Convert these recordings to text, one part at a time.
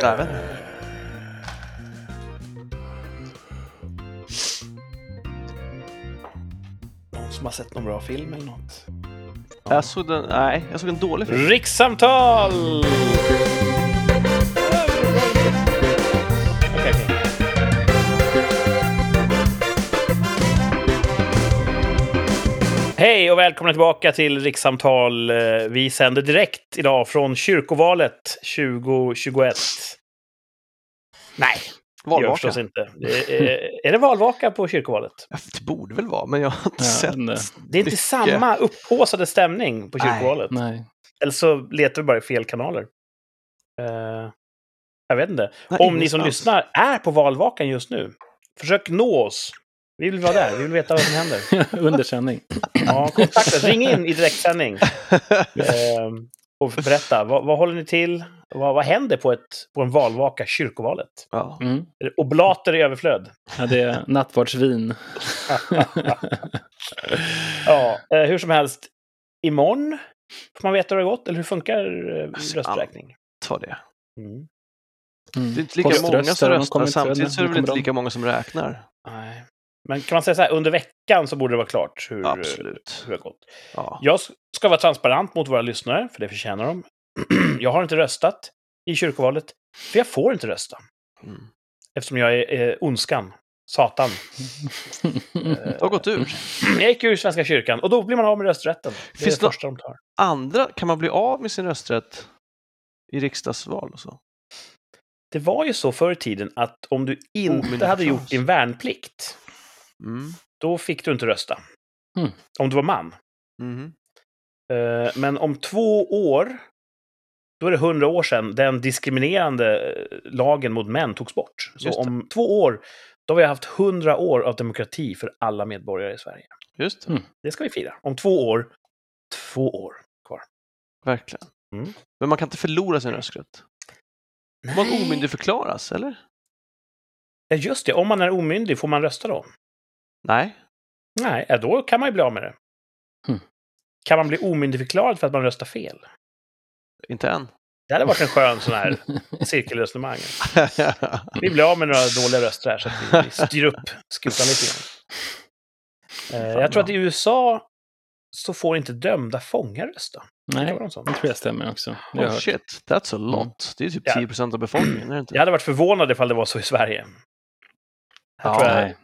Jag vet inte. Någon som har sett någon bra film eller något? Jag såg den, nej, jag såg en dålig film. Rikssamtal! Hej och välkomna tillbaka till Rikssamtal. Eh, Vi sänder direkt idag från kyrkovalet 2021. Nej, det gör Valvaka. förstås inte. Det är, är det valvaka på kyrkovalet? Det borde väl vara, men jag har inte Ja, sett. nej. Det är inte samma upphaussade stämning på Nej, kyrkovalet. Nej. Eller så letar vi bara i fel kanaler. Eh, jag vet inte. Nej, Om ni som lyssnar är på valvakan just nu, försök nå oss. Vi vill vara där, vi vill veta vad som händer. Under sändning. Ja, kontakta, ring in i direktsändning. Eh, och berätta, vad, vad håller ni till? Vad, vad händer på, ett, på en valvaka, kyrkovalet? Ja. Mm. Oblater i överflöd? Ja, det är nattvardsvin. Ja, eh, hur som helst. Imorgon får man veta hur det har gått, eller hur funkar eh, rösträkning? Ta det. Mm. Mm. Det är inte lika många som röstar, samtidigt så är det väl inte lika många som räknar. Nej. Men kan man säga så här, under veckan så borde det vara klart hur, Absolut. hur det har gått. Ja. Jag ska vara transparent mot våra lyssnare, för det förtjänar de. jag har inte röstat i kyrkovalet, för jag får inte rösta. Mm. Eftersom jag är eh, ondskan, Satan. Det har gått ur. Jag gick ur Svenska kyrkan och då blir man av med rösträtten. Det är Finns det det- första de tar. Andra, kan man bli av med sin rösträtt i riksdagsval och så? Det var ju så förr i tiden att om du inte Omyndigförklaras. hade gjort din värnplikt, Mm. då fick du inte rösta. Mm. Om du var man. Mhm. Eh, Men om två år, då är det hundra år sedan den diskriminerande eh, lagen mot män togs bort. Så om två år, då har vi haft hundra år av demokrati för alla medborgare i Sverige. Just det, Mm. Det ska vi fira. Om två år, två år kvar. verkligen. Mm. Men man kan inte förlora sin rösträtt. Man omyndigförklaras, eller? Ja, just det. Om man är omyndig, får man rösta då? Nej. Nej, då kan man ju bli av med det. Hmm. Kan man bli omyndigförklarad för att man röstar fel? Inte än. Det hade varit en skön sån här cirkelresonemang. Vi blir av med några dåliga röster här så att vi, styr upp skutan lite grann. Eh, jag tror att i USA så får inte dömda fångar rösta. Det Nej, sånt. det tror jag stämmer också. Det jag Oh shit, that's a lot. Det är typ Ja. 10 procent av befolkningen, är det inte? Jag hade varit förvånad ifall det var så i Sverige. Här Ja, tror jag Nej.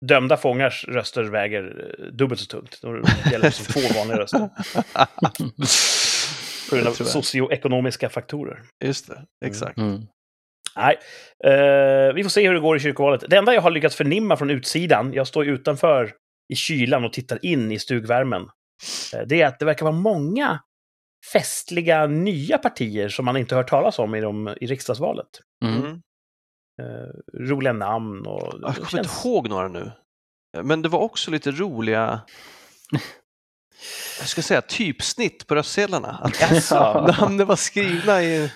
Dömda fångars röster väger eh, dubbelt så tungt. De gäller som två vanliga röster. På grund av Det socioekonomiska faktorer. Just det, exakt. Mm. Nej, eh, vi får se hur det går i kyrkovalet. Det enda jag har lyckats förnimma från utsidan, jag står utanför i kylan och tittar in i stugvärmen, eh, det är att det verkar vara många festliga nya partier som man inte hört talas om i, de, i riksdagsvalet. Mm. Eh, roliga namn och... Jag kommer känns- inte ihåg några nu. Men det var också lite roliga, jag ska säga typsnitt på röstsedlarna. Att namnen var skrivna i,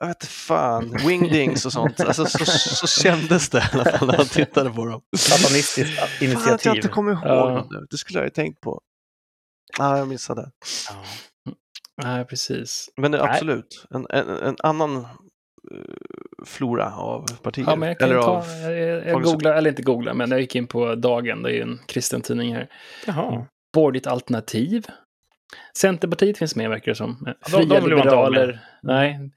jag vet fan, wingdings och sånt. Alltså så, så kändes det i alla fall när man tittade på dem. Satanistiskt Fan att jag initiativ. inte kommer ihåg Ja. nu. Det skulle jag ju tänkt på. Ja, jag missade. Ja. Nej, precis. Men Nej. absolut en, en, en annan flora av partier. Ja, men jag, kan Eller ta, av, jag, jag googlar, eller inte googlar, men jag gick in på Dagen, det är ju en kristen tidning här. Jaha. Borgerligt alternativ. Centerpartiet finns med, verkar det som. de- Fria de med. liberaler. Nej.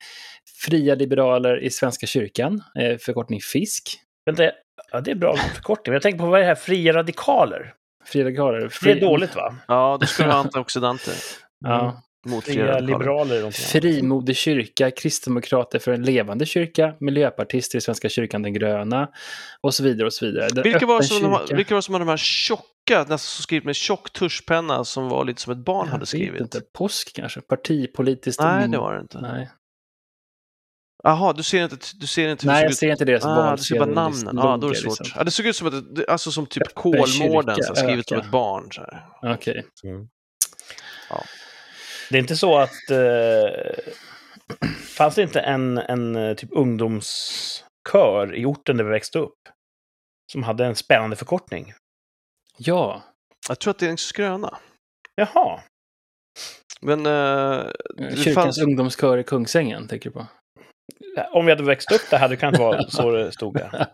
Fria liberaler i Svenska kyrkan, eh, förkortning FISK. Vänta, ja, det är bra förkortning. Men jag tänker på vad är det här? Fria radikaler? Fria radikaler. Det är Fri, dåligt, va? ja, då skulle vara antioxidanter Ja. Mot fria liberaler. Frimodig kyrka, Kristdemokrater för en levande kyrka, Miljöpartister i Svenska kyrkan den gröna och så vidare och så vidare. Den Vilka var, som de, vilka var som hade de här tjocka, nästan så skrivit med tjock tuschpenna som var lite som ett barn Jag hade skrivit? Inte. Påsk kanske? Partipolitiskt? Nej, det var det inte. Nej, Jaha, du ser inte, du ser inte Nej jag såg ser inte deras ut? Ah, du ser bara namnen. Ja, då är det svårt. liksom. Ja, det såg ut som att, det- alltså som typ Kolmården, skrivet som ett barn. Så här. Okej. Det är inte så att... Eh, fanns det inte en, en eh, typ ungdomskör i orten där vi växte upp? Som hade en spännande förkortning? Ja, Jag tror att det är en skröna. Jaha. Men eh, det Kyrkans fanns... ungdomskör i Kungsängen, tänker du på? Om vi hade växt upp där hade det kunnat vara så det stod där.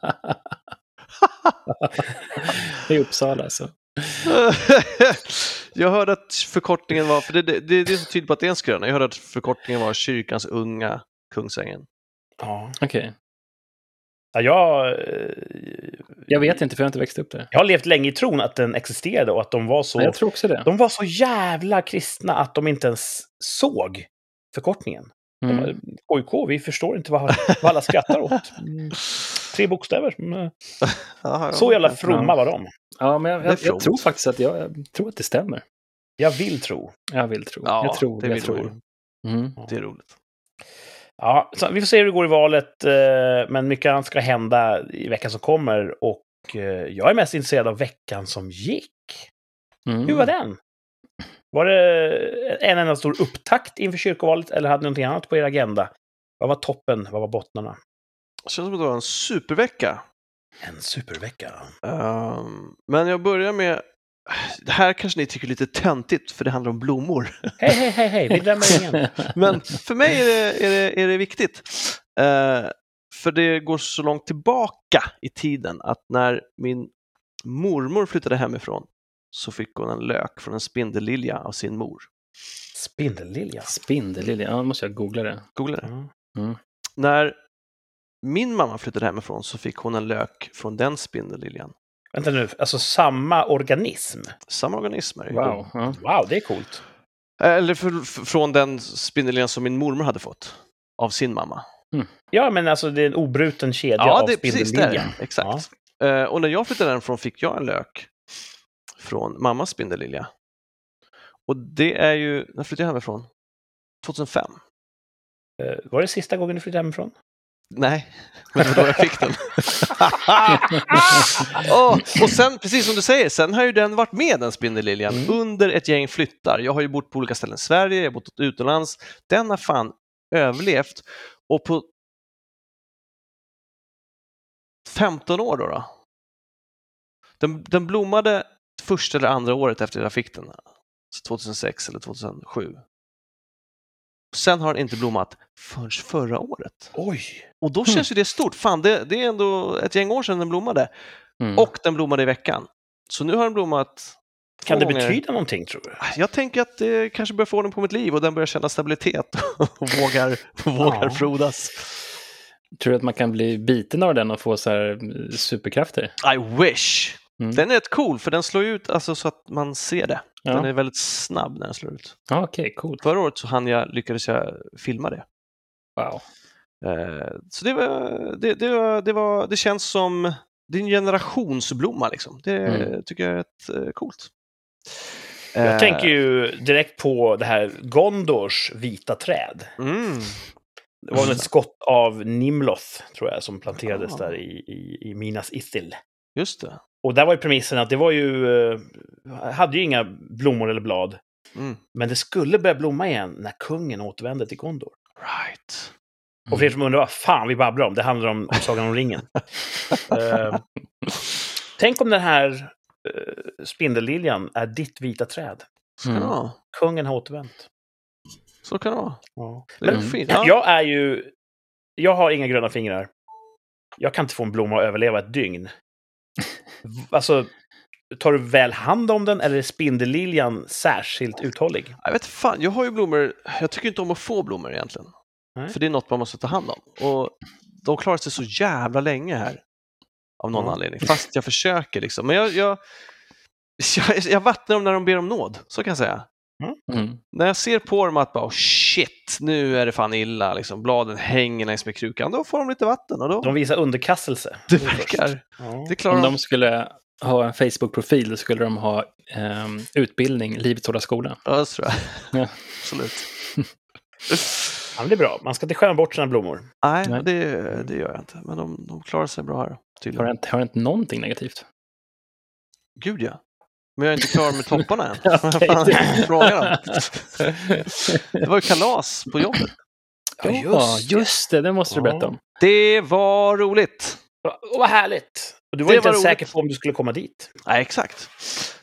I Uppsala alltså. jag hörde att förkortningen var, för det, det, det, det är så tydligt på att det är en skröna, jag hörde att förkortningen var kyrkans unga Kungsängen. Ja. Okej. Ja, jag, eh, Jag vet inte, för jag har inte växt upp där. jag har levt länge i tron att den existerade och att de var så... Men jag tror också det. De var så jävla kristna att de inte ens såg förkortningen. De, Mm. bara, KIK, vi förstår inte vad, vad alla skrattar åt. Mm. Tre bokstäver. Jaha, Så jävla fromma var de. Ja, men jag, jag, jag tror faktiskt att jag, jag tror att det stämmer. Jag vill tro. Jag vill tro. Ja, jag tror. det jag tror. Mm. Det är roligt. Ja, så vi får se hur det går i valet, eh, men mycket annat ska hända i veckan som kommer. Och eh, jag är mest intresserad av veckan som gick. Mm. Hur var den? Var det en enda stor upptakt inför kyrkovalet eller hade ni någonting annat på er agenda? Vad var toppen? Vad var bottnarna? Det känns som att det var en supervecka. En supervecka. Ehm, men jag börjar med, det här kanske ni tycker är lite töntigt för det handlar om blommor. Hej, hej, hej, hej, vi drämmer ingen. Men för mig är det, är det, är det viktigt. Eh, för det går så långt tillbaka i tiden att när min mormor flyttade hemifrån så fick hon en lök från en spindellilja av sin mor. Spindellilja. Spindellilja, ja, då måste jag googla det. Googla det. Mm. När min mamma flyttade hemifrån så fick hon en lök från den spindelliljan. Vänta nu, alltså samma organism? Samma organismer. Wow. Ja. Wow, det är coolt. Eller för, för, från den spindelliljan som min mormor hade fått av sin mamma. Ja, men alltså det är en obruten kedja Ja, av det är precis det. Exakt. Eh, och när jag flyttade därifrån fick jag en lök från mammas spindellilja. Och det är ju, när flyttade jag hemifrån? 2005? Eh, Var det sista gången du flyttade hemifrån? Nej, men det var då jag fick den. Åh, och sen, precis som du säger, sen har ju den varit med, den spindelliljan, Mm. under ett gäng flyttar. Jag har ju bott på olika ställen i Sverige, jag har bott utomlands. Den har fan överlevt. Och på 15 år då, då den, den blommade första eller andra året efter jag fick den. Så 2006 eller 2007. Sen har den inte blommat förrän förra året. Oj! Och då känns ju det stort. Fan, det, det är ändå ett gäng år sedan den blommade. Mm. Och den blommade i veckan. Så nu har den blommat Kan det gånger. betyda någonting, tror du? Jag tänker att det kanske börjar få ordning på mitt liv och den börjar känna stabilitet och vågar, vågar Ja. frodas. Tror du att man kan bli biten av den och få så här superkrafter? I wish! Mm. Den är rätt cool för den slår ut alltså, så att man ser det. Den Ja, är väldigt snabb när den slår ut. ja okej, coolt. Förra året så hann jag, lyckades jag filma det. Wow. Eh, Så det, var, det, det, var, det, var, det känns som, en generationsblomma liksom. Det Mm. tycker jag är rätt eh, coolt. Jag Eh, tänker ju direkt på det här Gondors vita träd. Mm. Det var ett skott av Nimloth, tror jag, som planterades Ah. där i, i, i Minas Ithil. Just det. Och där var ju premissen att det var ju... eh, hade ju inga blommor eller blad. Mm. Men det skulle börja blomma igen när kungen återvände till Gondor. Right. Och för er som undrar vad fan vi babblar om, det handlar om, om Sagan om ringen. Eh, tänk om den här uh, spindelliljan är ditt vita träd. Mm. vara. Kungen har återvänt. Så kan det vara. Ja. Det är Men fint. Ja. Jag är ju... Jag har inga gröna fingrar. Jag kan inte få en blomma att överleva ett dygn. Alltså, tar du väl hand om den eller är spindelliljan särskilt uthållig? Jag vet fan, jag har ju blommor, jag tycker inte om att få blommor egentligen. Nej. För det är något man måste ta hand om. Och de klarar sig så jävla länge här. Av någon Ja. anledning. Fast jag försöker liksom. Men jag, jag, jag, jag vattnar dem när de ber om nåd, så kan jag säga. Mm. När jag ser på dem att bara oh shit, nu är det fan illa, liksom. bladen hänger längs med krukan, då får de lite vatten och då, De visar underkastelse. det verkar, Ja. det klarar Om de. skulle ha en Facebook-profil, skulle de ha ehm, utbildning, Livets Hårda Skola. Ja, det tror jag. Ja. Absolut. Ja, det är bra. Man ska inte skämma bort sina blommor. Nej, Nej. Det, det gör jag inte. Men de, de klarar sig bra här, Har det inte, har det inte någonting negativt? Gud ja. Men jag är inte klar med topparna än. Det var ju kalas på jobbet. Ja, Ja, just det, det måste du berätta om. Det var roligt. Och vad härligt! Och du var Det inte var ens roligt. säker på om du skulle komma dit. Nej, exakt.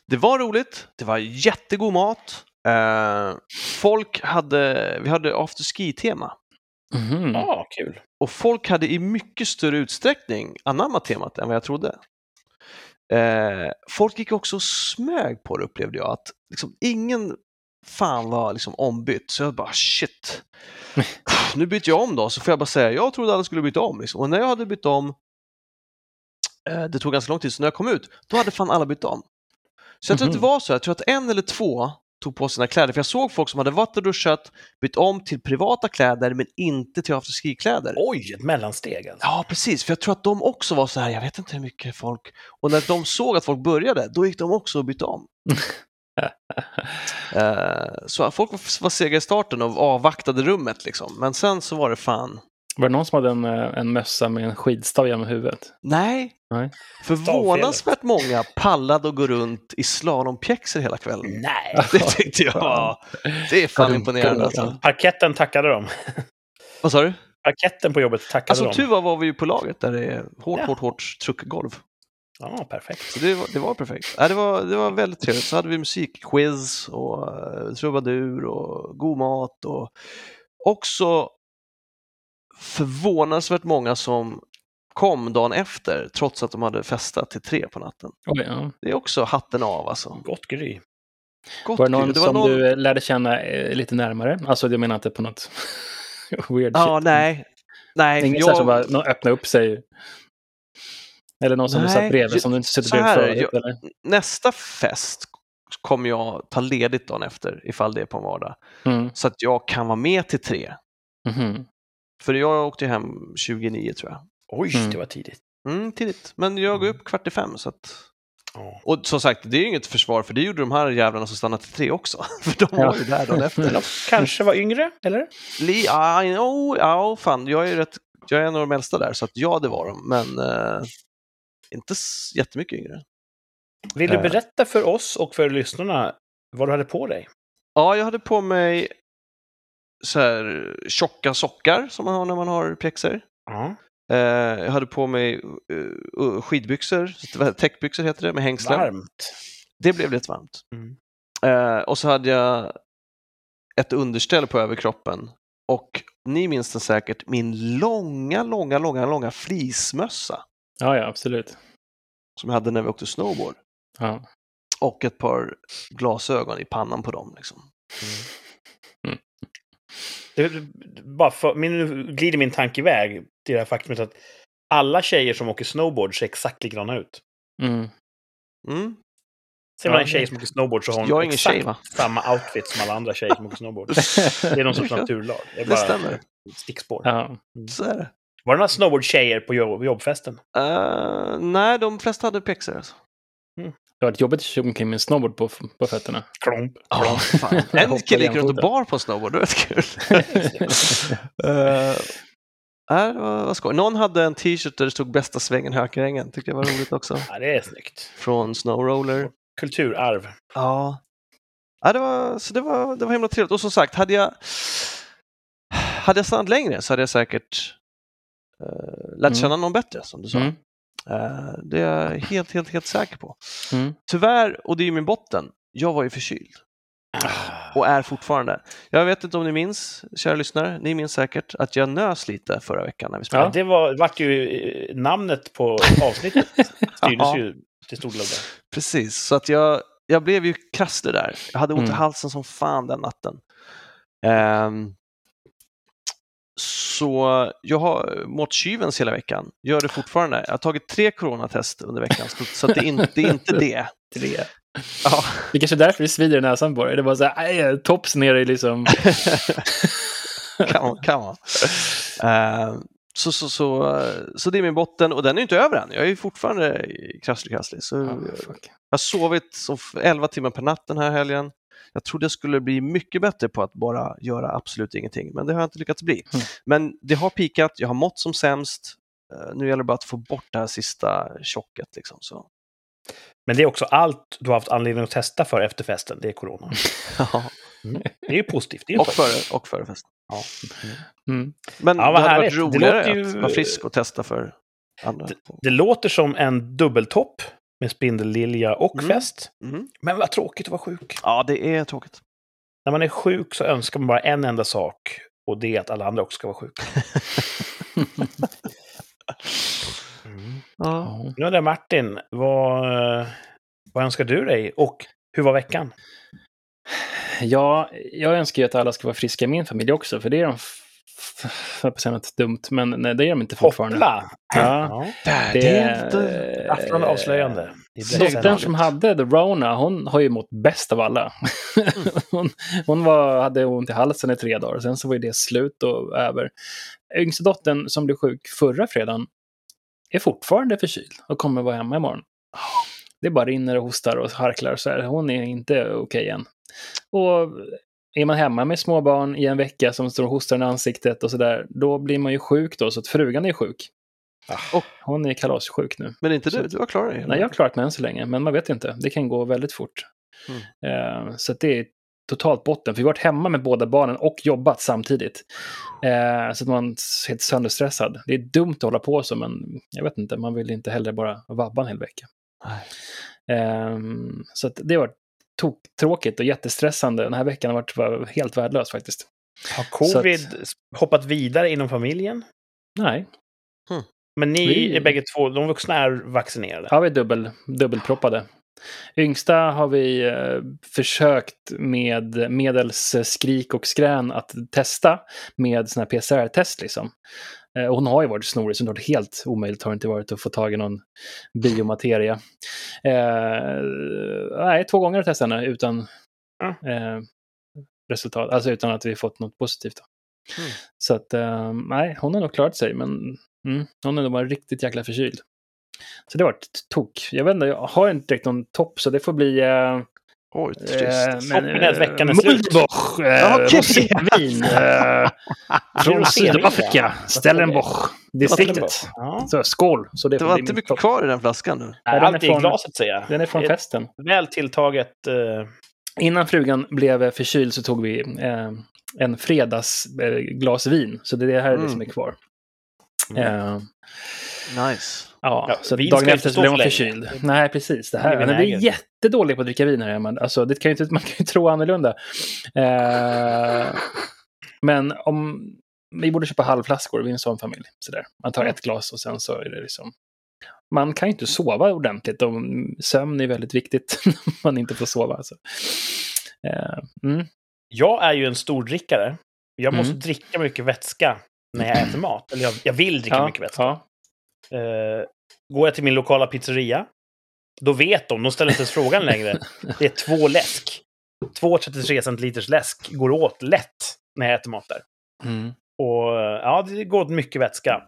Det var roligt. Det var jättegod mat. Eh, folk hade, vi hade afterski-tema Mhm. Ja, kul. och folk hade i mycket större utsträckning anammat temat än vad jag trodde. Eh, folk gick också och smög på det upplevde jag, att liksom ingen fan var liksom ombytt. Så jag bara shit, nu byter jag om då, så får jag bara säga, jag trodde alla skulle byta om. Liksom. Och när jag hade bytt om, eh, det tog ganska lång tid, så när jag kom ut, då hade fan alla bytt om. Så jag tror att det Mhm. var så, jag tror att en eller två tog på sina kläder, för jag såg folk som hade varit och duschat, bytt om till privata kläder men inte till afterski-kläder. Oj, ett mellansteg alltså. Ja, precis, för jag tror att de också var så här, jag vet inte hur mycket folk, och när de såg att folk började, då gick de också och bytte om. Eh, så folk var, var sega i starten och avvaktade rummet liksom, men sen så var det fan, Var det någon som hade en, eh, en mössa med en skidstav genom huvudet? nej, Nej. förvånansvärt många pallade att gå runt i slalompjäxor hela kvällen. Nej. Det tyckte jag var, det är fan imponerande alltså. Parketten tackade dem. Vad sa du? Parketten på jobbet tackade Alltså dem. tur var var vi ju på laget där det är hårt, Ja. hårt, hårt truckgolv. Ja, perfekt. Så det var, det var perfekt. Ja, det, var, det var väldigt trevligt. Så hade vi musikquiz och uh, trubadur och god mat och också förvånansvärt många som kom dagen efter trots att de hade festat till tre på natten. Oj, ja. Det är också hatten av alltså. Gott gry. Gott Var det någon kul. som du eh, lärde känna eh, lite närmare? Alltså, jag menar inte på något weird Ja, shit. nej. Nej, Ingen jag... som bara någon öppna upp sig. Eller någon som du Nej, satt bredvid som du inte suttit bredvid förut. jag- Eller? nästa fest kommer jag ta ledigt dagen efter ifall det är på en vardag. Mm. Så att jag kan vara med till tre. Mhm. För jag åkte hem 29 tror jag. Oj, Mm. det var tidigt. Mm, tidigt. Men jag går upp kvart i fem. Så att... Ja. Och som sagt, det är ju inget försvar för det gjorde de här jävlarna som stannade till tre också. för de var ju där dagen efter. De kanske var yngre, eller? Li, ja, no, ja, fan, jag är ju rätt, jag är en av de äldsta där, så att ja, det var de. Men eh, inte jättemycket yngre. Vill du Eh. berätta för oss och för lyssnarna vad du hade på dig? Ja, jag hade på mig så här tjocka sockar som man har när man har pjäxor. Eh, jag hade på mig uh, skidbyxor, täckbyxor heter det, med hängslen. Varmt. Det blev lite varmt. Mm. Eh, och så hade jag ett underställ på överkroppen. Och ni minns den säkert, min långa, långa, långa, långa fleecemössa Ja, ja, absolut. som jag hade när vi åkte snowboard. Ja. Och ett par glasögon i pannan på dem. Liksom. Det, det- bara för, min, nu glider min tanke iväg till det här faktumet att alla tjejer som åker snowboard ser exakt likadana ut. Mm. Mm. Ser man en tjej det- som åker snowboard så har hon Jag är ingen exakt tjej, va? samma outfit som alla andra tjejer som åker snowboard. Det är någon sorts naturlag. Det, är Det bara stämmer. ett stickspår. Ja. Så är det. Var det några snowboardtjejer på jobb, jobbfesten? Eh, nej, de flesta hade pjäxor. Alltså. Det har varit jobbigt att köra omkring med en snowboard på, på fötterna. Klomp. Ja. En kille gick runt och bar på snowboard, det var kul. uh, det var, var skoj. Någon hade en t-shirt där det stod bästa svängen Hökarängen. Tyckte jag var roligt också. Ja, det är snyggt. Från Snowroller. Kulturarv. Ja. ja det, var, så det, var, det var himla trevligt. Och som sagt, hade jag, hade jag stannat längre så hade jag säkert uh, lärt Mm. känna någon bättre, som du sa. Mm. Eh, det är jag helt, helt, helt säker på. Mm. Tyvärr, och det är ju min botten, jag var ju förkyld. Och är fortfarande. Jag vet inte om ni minns, kära lyssnare, ni minns säkert att jag nös lite förra veckan när vi Ja. spelade. Det var, vart ju eh, namnet på avsnittet styrdes Ja. ju till stor del av det. Precis, så att jag, jag blev ju krasslig där. Jag hade ont i Mm. halsen som fan den natten. Ehm, så jag har mått tjuvens hela veckan, gör det fortfarande. Jag har tagit tre coronatest under veckan, så, det, är inte, det är inte det. Tre. Ja. Det är kanske är därför det svider i näsan på dig. Det var så här, tops nere i liksom... kan. Kan man. Ehm, så, så, så, så det är min botten och den är inte över än. Jag är fortfarande krasslig krasslig. Så fuck. Jag har sovit så 11 timmar per natt den här helgen. Jag trodde jag skulle bli mycket bättre på att bara göra absolut ingenting, men det har jag inte lyckats bli. Mm. Men det har pikat, jag har mått som sämst. Eh, Nu gäller det bara att få bort det här sista tjocket. Liksom, så. Men det är också allt du har haft anledning att testa för efter festen, det är corona. Ja, Det är ju positivt. Det är ju och, före, och före festen. Ja. Mm. Men Ja, vad det hade varit Det roligare låter ju- att vara frisk och testa för andra. Det låter som en dubbeltopp med spindellilja och Mm. fest. Mm. Men vad tråkigt att vara sjuk. Ja, det är tråkigt. När man är sjuk så önskar man bara en enda sak. Och det är att alla andra också ska vara sjuka. Mm. Ja. Nu undrar Martin, vad, vad önskar du dig? Och hur var veckan? Ja, jag önskar ju att alla ska vara friska i min familj också, för det är de... f- f- Jag på säga något dumt, men nej, det är de inte fortfarande. Hoppla! Ja. Där, Det det är inte... Afton avslöjande. Dottern som hade the Rona, hon har ju mått bäst av alla. hon hon var, hade ont i halsen i tre dagar, sen så var ju det slut och över. Yngsta dottern som blev sjuk förra fredagen är fortfarande förkyld och kommer vara hemma imorgon. Det bara rinner och hostar och harklar så här. Hon är inte okej än. Och är man hemma med små barn i en vecka som står och hostar i ansiktet och sådär, då blir man ju sjuk då, så att frugan är sjuk. Ah. Hon är kalassjuk nu. Men inte Så- du, du har klarat dig. Nej, jag har klarat mig än så länge, men man vet inte. Det kan gå väldigt fort. Mm. Eh, så det är totalt botten. För vi har varit hemma med båda barnen och jobbat samtidigt. Eh, så att man är helt sönderstressad. Det är dumt att hålla på så, men jag vet inte. Man vill inte heller bara vabba en hel vecka. Eh, så det har varit tråkigt och jättestressande. Den här veckan har varit var helt värdelös faktiskt. Har covid hoppat vidare inom familjen? Nej, Men ni Vi- är bägge två, de vuxna är vaccinerade? Ja, vi är dubbel, dubbelproppade. Yngsta har vi eh, försökt med medels skrik och skrän att testa med såna här PCR-test. Liksom. Eh, och hon har ju varit snorig, så det har varit helt omöjligt har det inte varit att få tag i någon biomateria. Eh, nej, två gånger har jag testat henne utan Ja. eh, resultat, alltså utan att vi fått något positivt. Mm. Så att, eh, nej, hon har nog klarat sig, men mm, hon är nog bara riktigt jäkla förkyld. Så det var ett tok. Jag vet inte, jag har inte direkt någon topp, så det får bli... Eh, Oj, trist. eh, Toppen är att veckan är slut. Mulboch, eh, rosévin eh, från rosévin, Sydafrika, ja. Stellenbosch-distriktet. Ja. Så skål! Så det Det får var bli inte mycket topp. kvar i den flaskan nu. Nej, den är Allt är i från- glaset säger jag. Den är från Ett festen. Väl tilltaget... Eh, Innan frugan blev förkyld så tog vi eh, en fredagsglas eh, glas vin. Så det här är det Mm. som är kvar. Mm. Eh, Nice. Ja, Ja, så dagen efter så blev hon för förkyld. Nej, precis. Det Det här. blir Men vi är vinäger. jättedåliga på att dricka vin här hemma. Alltså, det kan ju inte, man kan ju tro annorlunda. Eh, men om... Vi borde köpa halvflaskor, vi är en sån familj. Sådär. Man tar ett glas och sen så är det liksom... Man kan ju inte sova ordentligt och sömn är väldigt viktigt när man inte får sova. Alltså. Eh, mm. jag är ju en stor drickare. Jag måste Mm. dricka mycket vätska när jag äter mat. Eller jag, jag vill dricka Ja, mycket vätska. ja. Eh, går jag till min lokala pizzeria, då vet de, de ställer inte ens frågan längre. Det är två läsk. Två 33 centiliters läsk går åt lätt när jag äter mat där. Mm. Och ja, det går åt mycket vätska.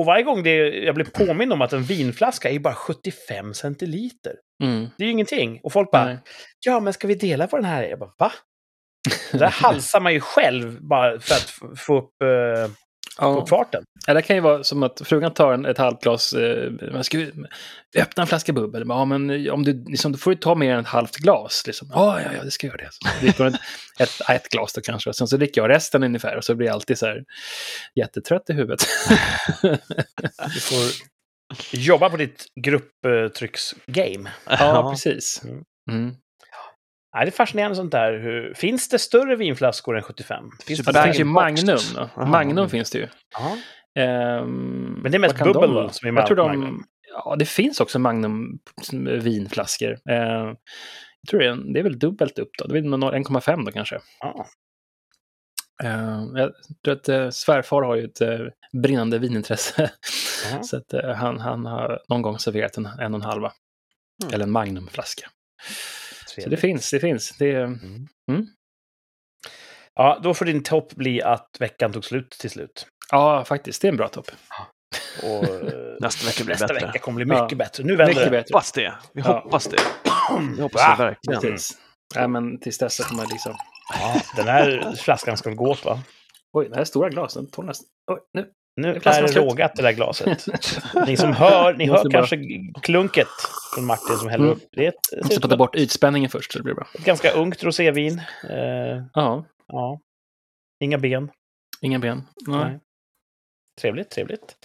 Och varje gång det, jag blir påmind om att en vinflaska är bara 75 centiliter. Mm. Det är ju ingenting. Och folk bara, Nej. ja men ska vi dela på den här? Jag bara, va? Det där halsar man ju själv bara för att få upp, eh, Ja. upp farten. Ja, det kan ju vara som att frugan tar en, ett halvt glas, eh, man ska vi öppna en flaska bubbel. Ja, men om du, liksom, då får du ta mer än ett halvt glas. Liksom. Ja, ja, ja, det ska jag göra det. Så dricker hon ett, ett, ett glas då kanske, och sen så dricker jag resten ungefär. Och så blir jag alltid så här jättetrött i huvudet. Du får jobba på ditt grupptrycksgame. ja, precis. Mm. Nej, det är fascinerande sånt där. Hur, finns det större vinflaskor än 75? Finns det finns ju. Magnum. Då. Aha. Magnum finns det ju. Ehm, Men det är mest de bubbel vara? som är med Jag tror de, Magnum. Ja, det finns också Magnum vinflaskor. Ehm, jag tror det är, det är väl dubbelt upp då. Det är väl nå- 1,5 då kanske. Ja. Eh, jag tror att uh, svärfar har ju ett eh, brinnande vinintresse. Så att eh, han, han har någon gång serverat en, en och en halva. Mm. Eller en Magnumflaska. Så det finns, det finns. Det, Mm. Mm. Ja, då får din topp bli att veckan tog slut till slut. ja, faktiskt. Det är en bra topp. Och Nästa vecka blir nästa bättre. vecka kommer bli mycket Ja. bättre. Nu vänder Mycket det. bättre. Hoppas det. Vi Ja. hoppas det. Det hoppas jag verkligen. Precis. Ja, men tills dess så man liksom... Ja, den här flaskan ska gå åt, va? Oj, det här är stora glas. Den tål nästan... Oj, nu. Nu är flaskan är det rågat, det där glaset. ni som hör, ni hör bara- kanske klunket från Martin som häller Mm. upp. Det är ett, det måste ta bort ytspänningen först så det blir bra. ett ganska ungt rosévin. Eh, Ja, ja. Inga ben. inga ben. Nej. Nej. Trevligt, trevligt.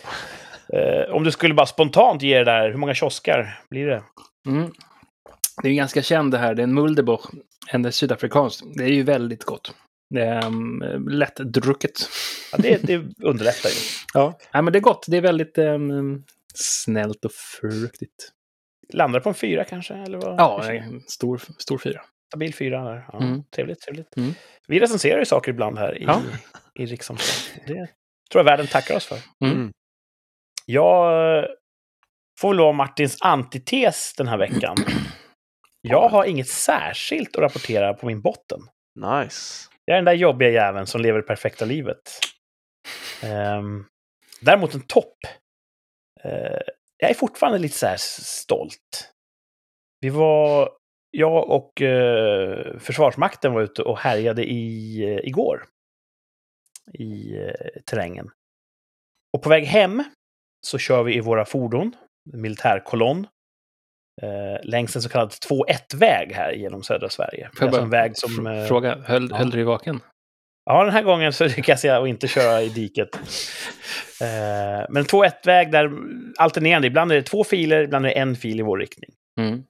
Eh, om du skulle bara spontant ge det där, hur många kioskar blir det? Mm. Det är ju ganska känd det här. Det är en Mulderboch, en sydafrikansk. Det är ju väldigt gott. Um, lättdrucket. Ja, det, det underlättar ju. Ja. ja, men det är gott. Det är väldigt um, snällt och fruktigt. Landar på en fyra kanske? Eller vad? Ja, en stor, stor fyra. Stabil fyra. Ja, Mm. Trevligt, trevligt. Mm. Vi recenserar ju saker ibland här i, Ja. i Rikssamtal. Det tror jag världen tackar oss för. Mm. Mm. Jag får väl vara Martins antites den här veckan. Jag har inget särskilt att rapportera på min botten. Nice. Jag är den där jobbiga jäveln som lever det perfekta livet. Um, däremot en topp. Uh, jag är fortfarande lite så här stolt. Vi var, jag och uh, Försvarsmakten var ute och härjade i, uh, igår. I terrängen. Och på väg hem så kör vi i våra fordon, militärkolonn, eh, längs en så kallad 2-1-väg här genom södra Sverige. Får jag alltså bara väg som... eh, Fråga, höll, ja. höll du dig vaken? Ja, den här gången så lyckas jag inte köra i diket. Eh, men 2-1-väg där alternerande. Ibland är det två filer, ibland är det en fil i vår riktning. Mm.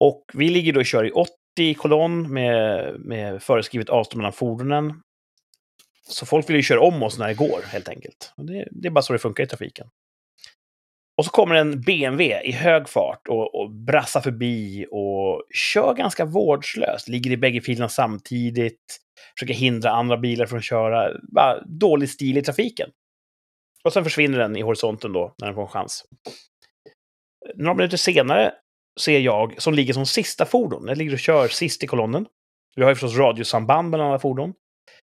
Och vi ligger då och kör i 80 i kolonn med, med föreskrivet avstånd mellan fordonen. Så folk vill ju köra om oss när det går, helt enkelt. Det, det är bara så det funkar i trafiken. Och så kommer en BMW i hög fart och, och brassar förbi och kör ganska vårdslöst. Ligger i bägge filerna samtidigt. Försöker hindra andra bilar från att köra. Bara dålig stil i trafiken. Och sen försvinner den i horisonten då, när den får en chans. Några minuter senare ser jag, som ligger som sista fordon, jag ligger och kör sist i kolonnen. Vi har ju förstås radiosamband mellan alla fordon.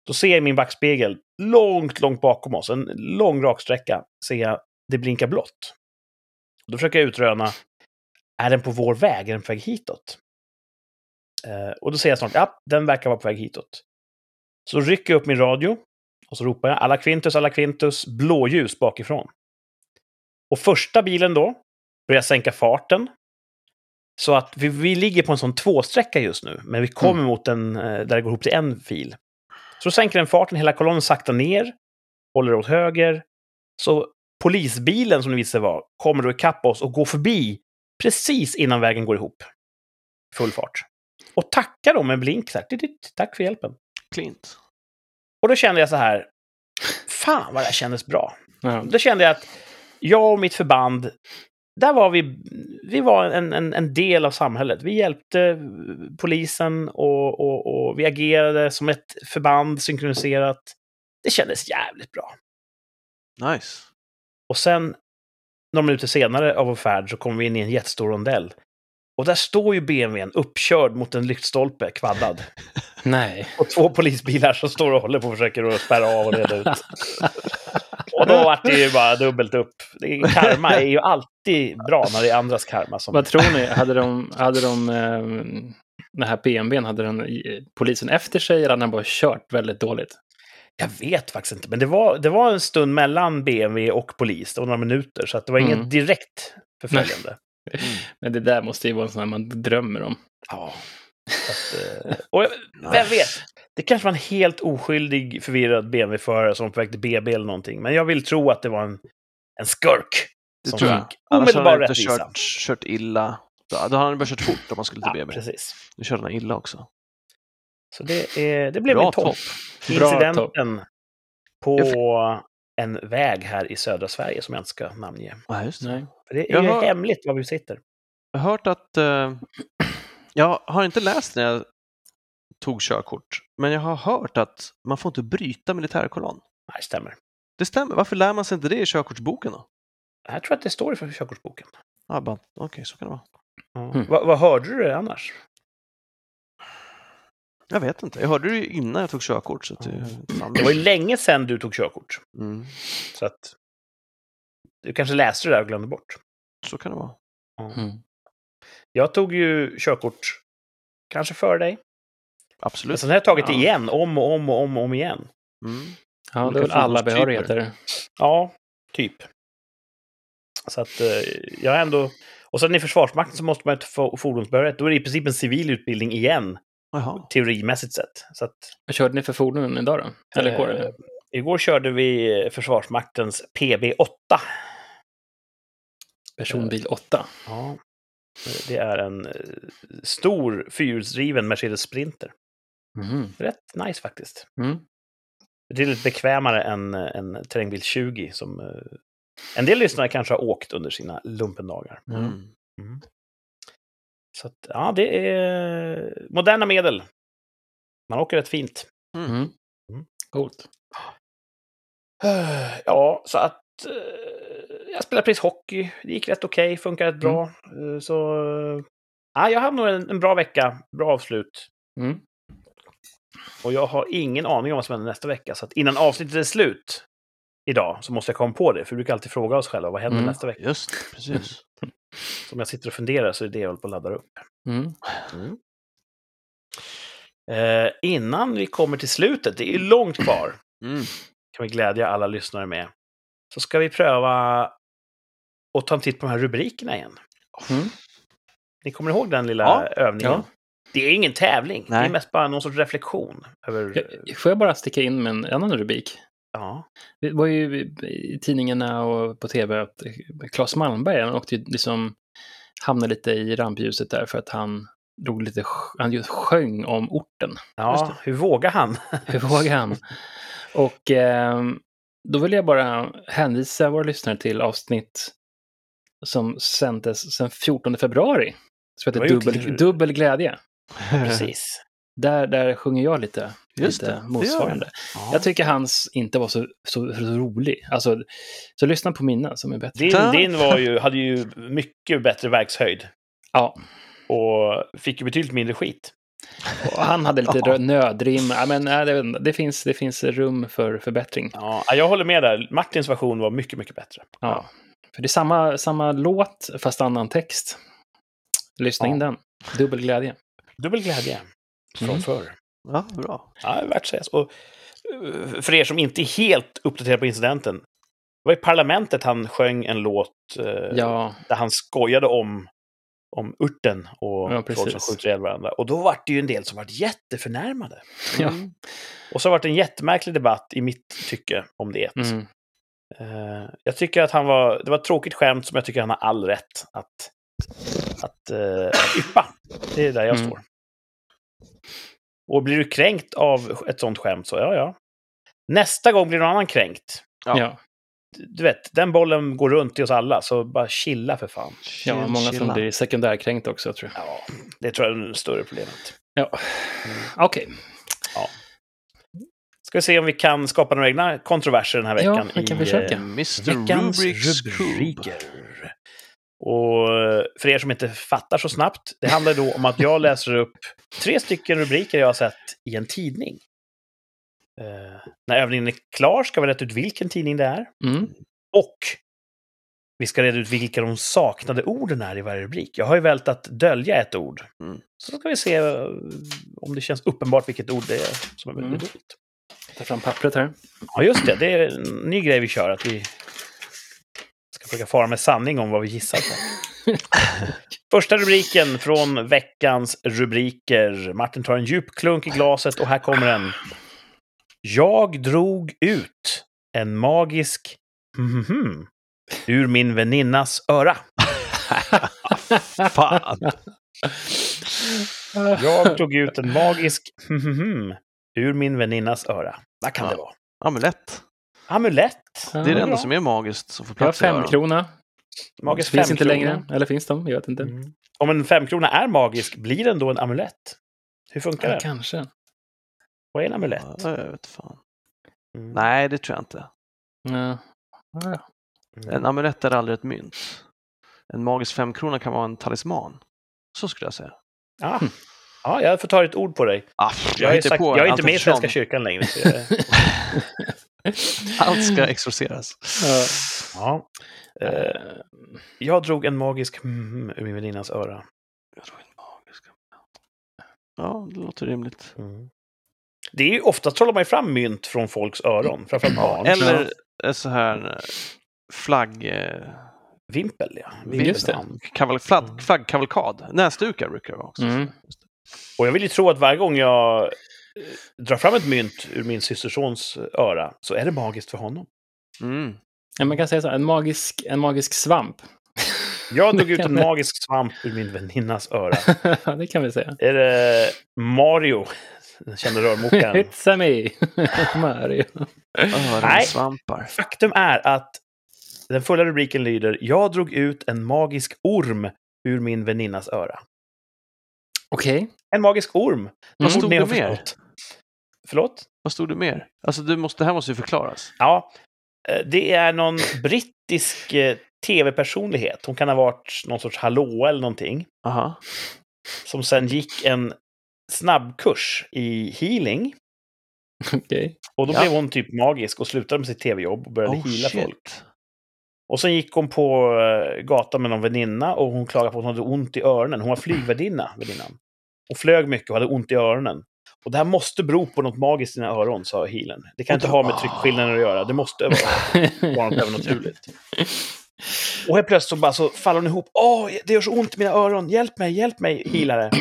Då ser jag i min backspegel, långt, långt bakom oss, en lång raksträcka, ser jag det blinkar blått. Då försöker jag utröna, är den på vår väg? Är den på väg hitåt? Eh, och då ser jag snart, ja, den verkar vara på väg hitåt. Så rycker jag upp min radio och så ropar jag alla Quintus, alla Quintus, blåljus bakifrån. Och första bilen då börjar sänka farten. Så att vi, vi ligger på en sån tvåsträcka just nu, men vi kommer mot en eh, där det går ihop till en fil. Så sänker den farten, hela kolonnen sakta ner, håller åt höger. Så polisbilen, som det visade vara, kommer då ikapp oss och går förbi precis innan vägen går ihop. Full fart. Och tackar dem med blink. Så här, "Titt, titt, Tack för hjälpen. Klint. Och då kände jag så här, fan vad det här kändes bra. Ja. Då kände jag att jag och mitt förband, där var vi, vi var en, en, en del av samhället. Vi hjälpte polisen och, och, och vi agerade som ett förband synkroniserat. Det kändes jävligt bra. Nice. Och sen, några minuter senare av vår färd, så kommer vi in i en jättestor rondell. Och där står ju BMWn uppkörd mot en lyktstolpe, kvaddad. Nej. Och två polisbilar som står och håller på och försöker att spärra av och reda ut. Och då vart det ju bara dubbelt upp. Är, karma är ju alltid bra när det är andras karma. Som... Vad tror ni? Hade de, hade de eh, den här PMWn, hade den polisen efter sig eller hade den bara kört väldigt dåligt? Jag vet faktiskt inte, men det var, det var en stund mellan BMW och polis. Det var några minuter, så att det var Mm. inget direkt förföljande. Men det där måste ju vara en sån här man drömmer om. Ja. Att, eh, och jag, vem vet? Det kanske var en helt oskyldig, förvirrad BMW-förare som var på väg till BB eller någonting. Men jag vill tro att det var en, en skurk. Det som tror jag. fick Annars hade omedelbar han inte rättvisa. kört, kört illa. Då hade han bara kört fort om han skulle till Ja, BB. precis. Nu körde han illa också. Så det, är, det blev Bra min topp. topp. Bra Incidenten på en väg här i södra Sverige som jag inte ska namnge. Ja, just det. Nej. För det är Jag ju har- hemligt var vi sitter. Jag har hört att... Eh, jag har inte läst när jag tog körkort, men jag har hört att man får inte bryta militärkolonn. Nej, stämmer. Det stämmer. Varför lär man sig inte det i körkortsboken då? Jag tror att det står i för körkortsboken. Ah, Okej, så kan det vara. Mm. Vad, vad hörde du det annars? Jag vet inte. Jag hörde det ju innan jag tog körkort. Så att det, Det var ju länge sedan du tog körkort. mm, Så att du kanske läste det där och glömde bort. så kan det vara. Mm. Jag tog ju körkort kanske före dig. Men Absolut. sen har jag tagit det Ja. igen, om och om och om och om igen. Mm. Ja, det är väl alla behörigheter. Ja, typ. Så att eh, jag ändå... Och sen i Försvarsmakten så måste man ju få fordonsbehörighet. Då är det i princip en civil utbildning igen, Jaha. teorimässigt sett. Så att, Vad körde ni för fordon idag då? Eller går det? eh, igår körde vi eh, Försvarsmaktens PB8. Personbil 8. Ja. Det är en eh, stor fyrhjulsdriven Mercedes Sprinter. Mhm. Rätt nice faktiskt. Mm. Betydligt bekvämare än en terrängbil 20 som eh, en del lyssnare kanske har åkt under sina lumpendagar. Mm. Så att, ja, det är moderna medel. Man åker rätt fint. Mm. Mm. Coolt. Ja, så att eh, jag spelar precis hockey. Det gick rätt okej, funkar rätt bra. Eh, Så ja, jag hade nog en, en bra vecka, bra avslut. Mm. Och jag har ingen aning om vad som händer nästa vecka. Så att innan avsnittet är slut idag så måste jag komma på det. För vi brukar alltid fråga oss själva vad händer Mm. nästa vecka. Just precis. Så om jag sitter och funderar så är det jag håller på att ladda upp. Mm. Eh, innan vi kommer till slutet, det är ju långt kvar, Mm. kan vi glädja alla lyssnare med. Så ska vi pröva att ta en titt på de här rubrikerna igen. Mm. Ni kommer ihåg den lilla Ja. övningen? Ja. Det är ingen tävling, det är Nej. mest bara någon sorts reflektion. Över, Jag- Får jag bara sticka in med en annan rubrik? Ja. Det var ju i tidningarna och på tv att Claes Malmberg han åkte ju liksom hamnade lite i rampljuset där för att han drog lite, han just sjöng om orten. Ja, hur vågar han? Hur vågar han? Och eh, då vill jag bara hänvisa våra lyssnare till avsnitt som sändes den 14 februari. Som heter Dubbel, Dubbel glädje. Precis. Där, där sjunger jag lite, Just lite det, det motsvarande. Ja. Jag tycker hans inte var så, så, så rolig. Alltså, så lyssna på mina som är bättre. Din, din var ju, hade ju mycket bättre verkshöjd Ja, och fick ju betydligt mindre skit. och han hade lite Ja. nödrim. Ja, men, nej, det, det, finns, det finns rum för förbättring. Ja, jag håller med där. Martins version var mycket, mycket bättre. Ja. För det är samma, samma låt fast annan text. Lyssna Ja. in den. Dubbel glädje. Dubbel glädje från Mm. förr. Ja, bra. Ja, det är värt att sägas. Och eh, för er som inte är helt uppdaterade på incidenten. Det var i parlamentet han sjöng en låt eh, Ja, där han skojade om, om urten och Ja, folk som skjuter ihjäl varandra. Och då var det ju en del som var jätteförnärmade. ja. Mm. Och så har det varit en jättemärklig debatt i mitt tycke om det. Mm. Eh, jag tycker att han var, det var ett tråkigt skämt som jag tycker han har all rätt att, att, eh, att yppa. Det är där jag Mm. står. Och blir du kränkt av ett sånt skämt så ja, ja. Nästa gång blir någon annan kränkt. Ja. Ja. Du vet, den bollen går runt i oss alla, så bara chilla för fan. ja, många som Chilla. blir sekundärkränkt också tror jag. Ja, det tror jag är det större problemet. Ja, okej. Ska vi se om vi kan skapa några egna kontroverser den här Ja, veckan. vi kan i, försöka. eh, Mr. Veckans rubriker. Och eh, för er som inte fattar så snabbt, det handlar då om att jag läser upp tre stycken rubriker jag har sett i en tidning. Eh, när övningen är klar ska vi rätta ut vilken tidning det är. Mm. Och vi ska reda ut vilka de saknade orden är i varje rubrik. Jag har ju valt att dölja ett ord. Mm. Så ska vi se eh, om det känns uppenbart vilket ord det är som är Mm. dåligt. Ta fram pappret här. Ja, just det. Det är en ny grej vi kör. Att vi försöka fara med sanning om vad vi gissar på. Första rubriken från veckans rubriker. Martin tar en djup klunk i glaset och här kommer den. Jag drog ut en magisk mhm ur min väninnas öra. Fan! Jag tog ut en magisk mhm ur min väninnas öra. Vad kan Ja. det vara? Amulett. Amulett. Det är det enda som är magiskt som får Jag har plats i öronen. femkrona. Magisk Finns inte femkrona. längre. Eller finns de? Jag vet inte. Mm. Om en femkrona är magisk, blir den då en amulett? Hur funkar Ja, det? kanske. Vad är en amulett? Ja, jag vet fan. Mm. Nej, det tror jag inte. Ja. Ja. Mm. En amulett är aldrig ett mynt. En magisk femkrona kan vara en talisman. Så skulle jag säga. Ah. Ja, jag får ta ett ord på dig. Ah, Jag, är, hittar sagt, på jag är inte med i. Svenska kyrkan längre. Allt ska exorceras. ja. Eh, jag drog en magisk mm ur min väninnas öra. Jag tror en magisk- Ja, det låter rimligt. Det är ju ofta trollar man ju fram mynt från folks öron, framförallt barn. Eller så här eh, flagg... eh, Vimpel, ja. Just det. Kaval, flagg, flaggkavalkad. Näsdukar brukar det vara också. Mm. Och jag vill ju tro att varje gång jag drar fram ett mynt ur min systersons öra så är det magiskt för honom. Mm. Ja, man kan säga så. En magisk, en magisk svamp. Jag drog ut en magisk svamp ur min väninnas öra. Det kan vi säga. Är det Mario, den kände rörmokaren? It's a me! Mario. Öronsvampar. Faktum är att den fulla rubriken lyder Jag drog ut en magisk orm ur min väninnas öra. Okej. En magisk orm. Vad borde stod ni det ha mer? förstått. Förlåt? Vad stod det mer? Alltså, du måste, det här måste ju förklaras. Ja, eh, det är någon brittisk eh, tv-personlighet. Hon kan ha varit någon sorts hallå eller någonting. Aha. Som sen gick en snabbkurs i healing. Okej. Och då Ja. blev hon typ magisk och slutade med sitt tv-jobb och började Oh, heala shit. folk. Och sen gick hon på eh, gatan med någon väninna och hon klagade på att hon hade ont i öronen. Hon var flygvärdinna, väninnan. Hon flög mycket och hade ont i öronen. Och det här måste bero på något magiskt i dina öron, sa healen. Det kan inte ha med tryckskillnaden att göra. Det måste vara, vara något övernaturligt. Och helt plötsligt så bara så faller hon ihop. Åh, det gör så ont i mina öron. Hjälp mig, hjälp mig, healare.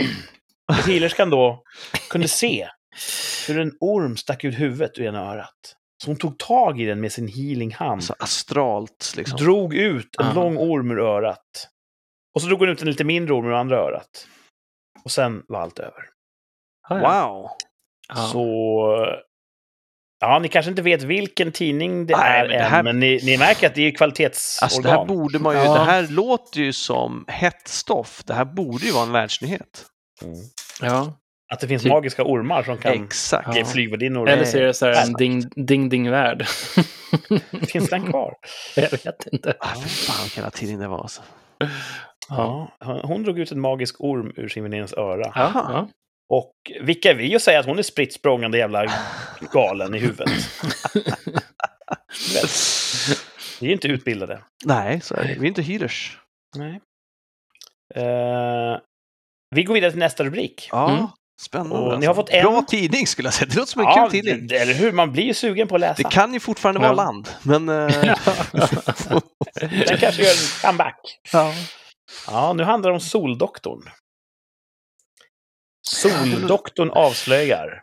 Och healerskan då kunde se hur en orm stack ut huvudet ur ena örat. Så hon tog tag i den med sin healinghand. Alltså astralt liksom. Drog ut en Ah. lång orm ur örat. Och så drog hon ut en lite mindre orm ur andra örat. Och sen var allt över. Ah. Wow! Så... Ja, ni kanske inte vet vilken tidning det Nej, är men det än, här- men ni, ni märker att det är kvalitetsorgan. Alltså det här borde man ju, Ja. det här låter ju som hett stoff. Det här borde ju vara en världsnyhet. Mm. ja. Att det finns Typ- magiska ormar som kan Exakt. ge flygvärdinnor. Eller så är det så här en ding, ding, ding värld. Finns den kvar? Jag vet inte. Ah, fy fan vilken tidning det var alltså. Ja. Ja, hon drog ut en magisk orm ur sin väninnas öra. Ja. Och vilka är vi att säga att hon är spritt språngande jävla galen i huvudet? Vi är inte utbildade. Nej, så är det. Vi är inte healers. Nej. Eh, vi går vidare till nästa rubrik. Ja, Mm. spännande. Och ni alltså. har fått en- Bra tidning skulle jag säga. Det låter som en Ja, kul tidning. det- eller hur? Man blir ju sugen på att läsa. Det kan ju fortfarande Ja. vara land, men... eh, Den kanske gör en comeback. ja. Ja, nu handlar det om Soldoktorn. Soldoktorn avslöjar.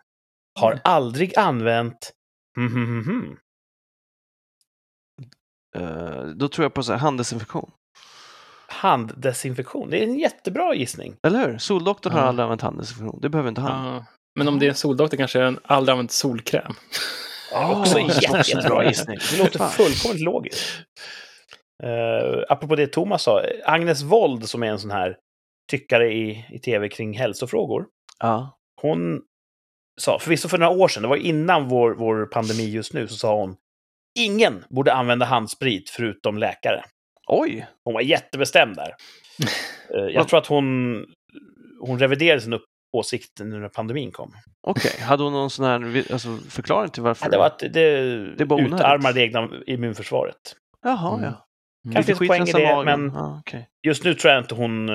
Har aldrig använt... Mhm, mhm. Eh, Då tror jag på så här, handdesinfektion. Handdesinfektion. Det är en jättebra gissning. Eller hur? Soldoktorn har aldrig använt handdesinfektion. Det behöver inte han. Ja. Men om det är en soldoktor kanske den aldrig använt solkräm. Ja, också en Oh, jätte, jättebra gissning. Det låter fullkomligt logiskt. Uh, apropå det Thomas sa, Agnes Wold som är en sån här tyckare i, i tv kring hälsofrågor. Ja. Hon sa, förvisso för några år sedan, det var innan vår, vår pandemi just nu, så sa hon ingen borde använda handsprit förutom läkare. Oj! Hon var jättebestämd där. Eh, jag tror att hon, hon reviderade sin åsikt nu när pandemin kom. Okej, hade hon någon sån här alltså, förklaring till varför? Ja, det var att det, Det utarmar det egna immunförsvaret. Jaha, Mm. ja. Mm. Kanske finns poäng i det, men Ja, okej. just nu tror jag inte hon...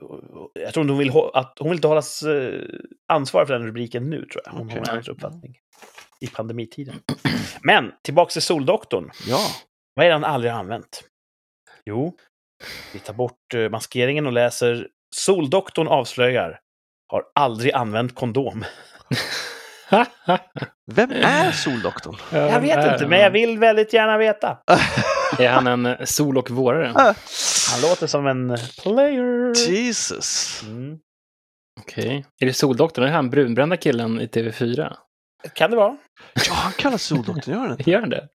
eh, jag tror inte hon vill, att, hon vill inte hållas uh, ansvarig för den rubriken nu, tror jag. Hon Okej. har en annan uppfattning. I pandemitiden. Men, tillbaka till Soldoktorn. Ja. Vad är det han aldrig har använt? Jo, vi tar bort eh, maskeringen och läser Soldoktorn avslöjar. Har aldrig använt kondom. Vem är Soldoktorn? Jag vet inte, men jag vill väldigt gärna veta. Är han en eh, sol och vårare? Han låter som en player. Jesus. Mm. Okej. Är det soldoktorn? Är det han brunbrända killen i TV4? Kan det vara? Ja, han kallas Soldoktorn, gör han inte? Gör han det?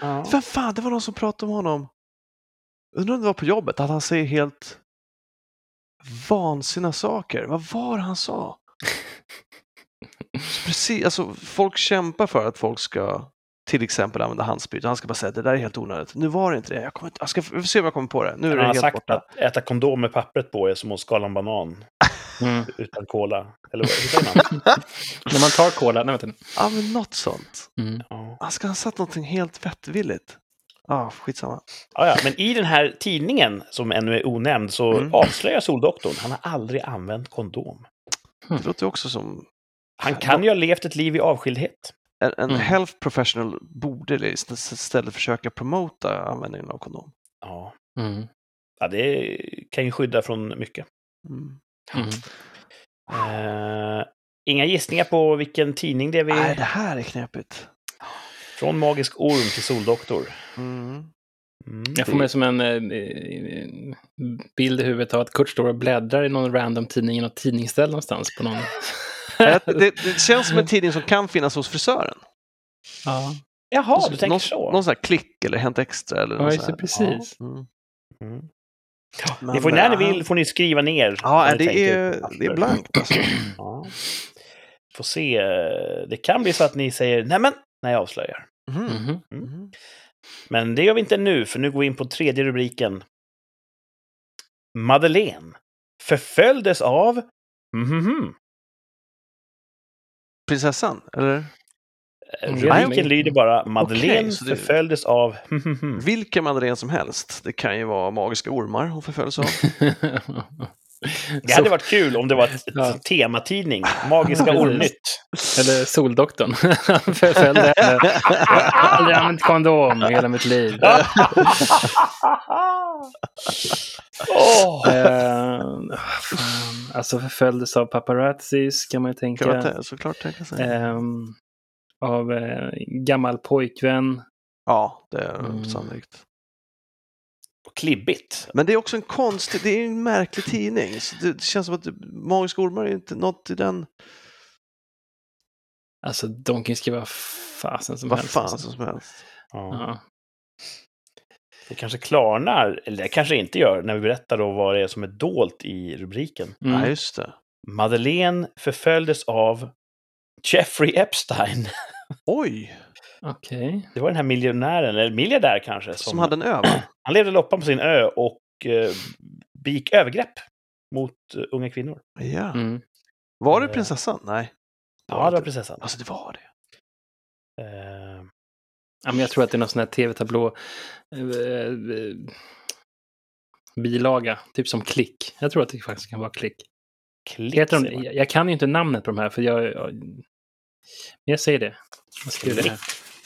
Ja. Vem fan, det var någon som pratade om honom. Undrar om det var på jobbet, att han säger helt vansinniga saker. Vad var det han sa? Precis, alltså folk kämpar för att folk ska till exempel använda handsprit han ska bara säga att det där är helt onödigt. Nu var det inte det. Jag, kommer inte, jag ska vi får se om jag kommer på det. Nu är Han det har helt sagt borta. att äta kondom med pappret på är som att skala en banan Mm. utan cola. Eller vad säger man? När man tar cola, nej, du. Ja, men något sånt. Mm. Ja. Han ska ha sagt någonting helt vettvilligt. Ja, ah, skitsamma. Ja, ja, men i den här tidningen, som ännu är onämnd, så Mm. avslöjar Soldoktorn han har aldrig använt kondom. Det låter också som Han kan ju ha levt ett liv i avskildhet. en, en Mm. health professional borde ist- istället försöka promota användningen av kondom. Ja. Mm. ja, det kan ju skydda från mycket. Mm. Mm. Eh, inga gissningar på vilken tidning det är vi... Nej, det här är knepigt. Från Magisk Orm till Soldoktor. Mm. Mm. Jag får med som en eh, bild i huvudet av att Kurt står och bläddrar i någon random tidning i något tidningsställ någonstans på någon... Det, det, känns som en tidning som kan finnas hos frisören. ja, Jaha, du tänker någon, så? Någon sån här klick eller Hänt Extra eller ja något här. precis. Mm. Mm. Men, ni får, när ni eh, vill får ni skriva ner. Ja, det tänker är, det är blankt alltså. Ja. Får se. Det kan bli så att ni säger nej men när jag avslöjar. Mhm. Mhm. Mhm. Men det gör vi inte nu, för nu går vi in på tredje rubriken. Madeleine förföljdes av... Mhm. Prinsessan, eller? Mm. Rubriken lyder bara Madeleine så det- förföljdes av... Vilken Madeleine som helst. Det kan ju vara magiska ormar hon förföljs av. Det hade varit kul om det var ett, Ja. tematidning. Magiska. Ormnytt. Eller Soldoktorn. Förföljde henne. Jag har aldrig använt kondom i hela mitt liv. Åh. Eh, fan. Alltså förföljdes av paparazzis kan man ju tänka. Kan man såklart tänka sig. Ehm, av eh, gammal pojkvän. Ja, det är Mm. sannolikt. Klibbigt. Men det är också en konstig, det är en märklig tidning. Så det, det känns som att magiska ormar är inte något i den, Alltså de kan ju skriva fasen som vad helst. fan alltså. som helst. Ja. Ja. Det kanske klarnar, eller det kanske inte gör, när vi berättar då vad det är som är dolt i rubriken. Mm. Ja, just det. Madeleine förföljdes av Jeffrey Epstein. Oj, Okej. Det var den här miljonären, eller miljardär kanske, som, som hade en ö, va? han levde loppan på sin ö och eh, begick övergrepp mot eh, unga kvinnor. Ja. Mm. Var det Eh. prinsessan? Nej. Ja, det var prinsessan. Alltså det var det. Eh, Ja, men jag tror att det är någon sån här tv-tablå eh, bilaga, typ som klick. Jag tror att det faktiskt kan vara klick. klick, Heter de, jag, jag kan ju inte namnet på de här, för jag... jag men jag säger det. Jag skriver det här.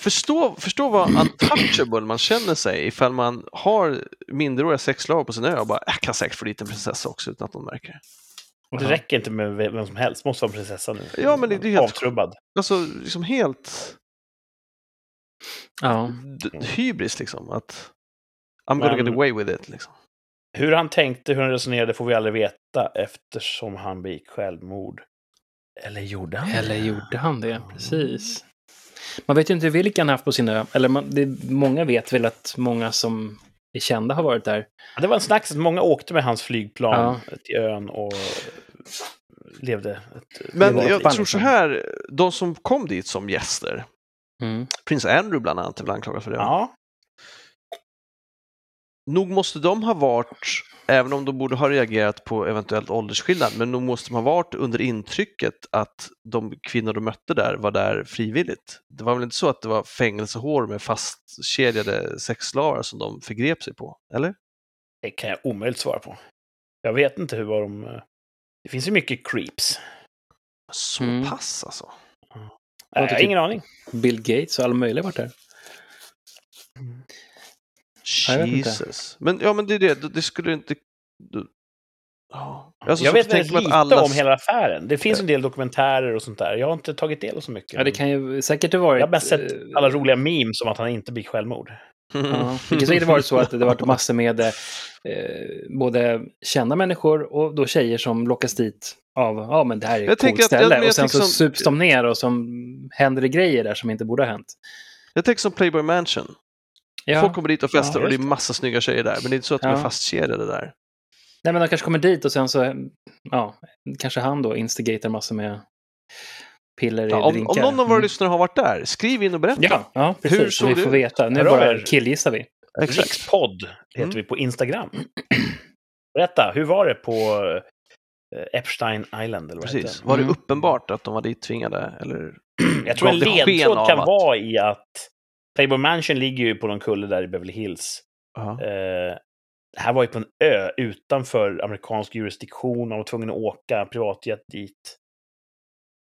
Förstå, förstå vad untouchable man känner sig ifall man har minderåriga sexslavar på sin ö och bara, jag kan säkert få dit en prinsessa också utan att någon märker det. Och det räcker inte med vem som helst, måste vara prinsessa nu. Ja, men det- det är helt- Avtrubbad. Alltså liksom helt Ja. d- hybris liksom. Att I'm gonna Men- get away with it liksom. Hur han tänkte, hur han resonerade får vi aldrig veta eftersom han begick självmord. Eller gjorde han Eller det? gjorde han det? Precis. Man vet ju inte vilka han haft på sin ö. Eller man, det, många vet väl att många som är kända har varit där. Ja, Det var en snackis att många åkte med hans flygplan Ja. till ön och levde ett... Men jag fan tror så här, de som kom dit som gäster, Mm. prins Andrew bland annat är väl anklagad för det. Ja, Nog måste de ha varit, även om de borde ha reagerat på eventuellt åldersskillnad, men nog måste de ha varit under intrycket att de kvinnor de mötte där var där frivilligt. Det var väl inte så att det var fängelsehår med fastkedjade sexslavar som de förgrep sig på, eller? det kan jag omöjligt svara på. Jag vet inte hur var de... eh, Det finns ju mycket creeps. Så Mm. pass alltså. Nej, jag har typ- ingen aning. Bill Gates och alla möjliga har varit där. Inte. Jesus. Men ja, men det är det, det- skulle inte... Alltså, jag vet väldigt lite att alla- om hela affären. Det finns en del dokumentärer och sånt där. Jag har inte tagit del av så mycket. Ja, det kan ju säkert ha varit... Jag har mest sett eh, alla roliga memes om att han inte begick självmord. Ja, det kan säkert varit så att det varit massor med eh, både kända människor och då tjejer som lockas dit av, ja men det här är ett coolt att- ställe. jag och sen så som- sups de ner och så händer det grejer där som inte borde ha hänt. Jag tänker som Playboy Mansion. Ja. Folk kommer dit och festar Ja, och det är massa snygga tjejer där, men det är inte så att de Ja. är fastkedjade där. Nej, men de kanske kommer dit och sen så, ja, kanske han då instigatar massor med piller i Ja, om, drinkar. om någon av våra Mm. lyssnare har varit där, skriv in och berätta. Ja, ja precis. Hur så såg vi det får veta. Nu Hör bara killgissar vi. Exakt. Rikspodd heter Mm. vi på Instagram. Berätta, hur var det på eh, Epstein Island? Eller vad Precis. Var det Mm. uppenbart att de var dittvingade? Eller? Jag tror en ledtråd kan att- vara i att Playboy Mansion ligger ju på någon kulle där i Beverly Hills. Ja. Eh, det här var ju på en ö utanför amerikansk jurisdiktion. Man var tvungen att åka privatjet dit.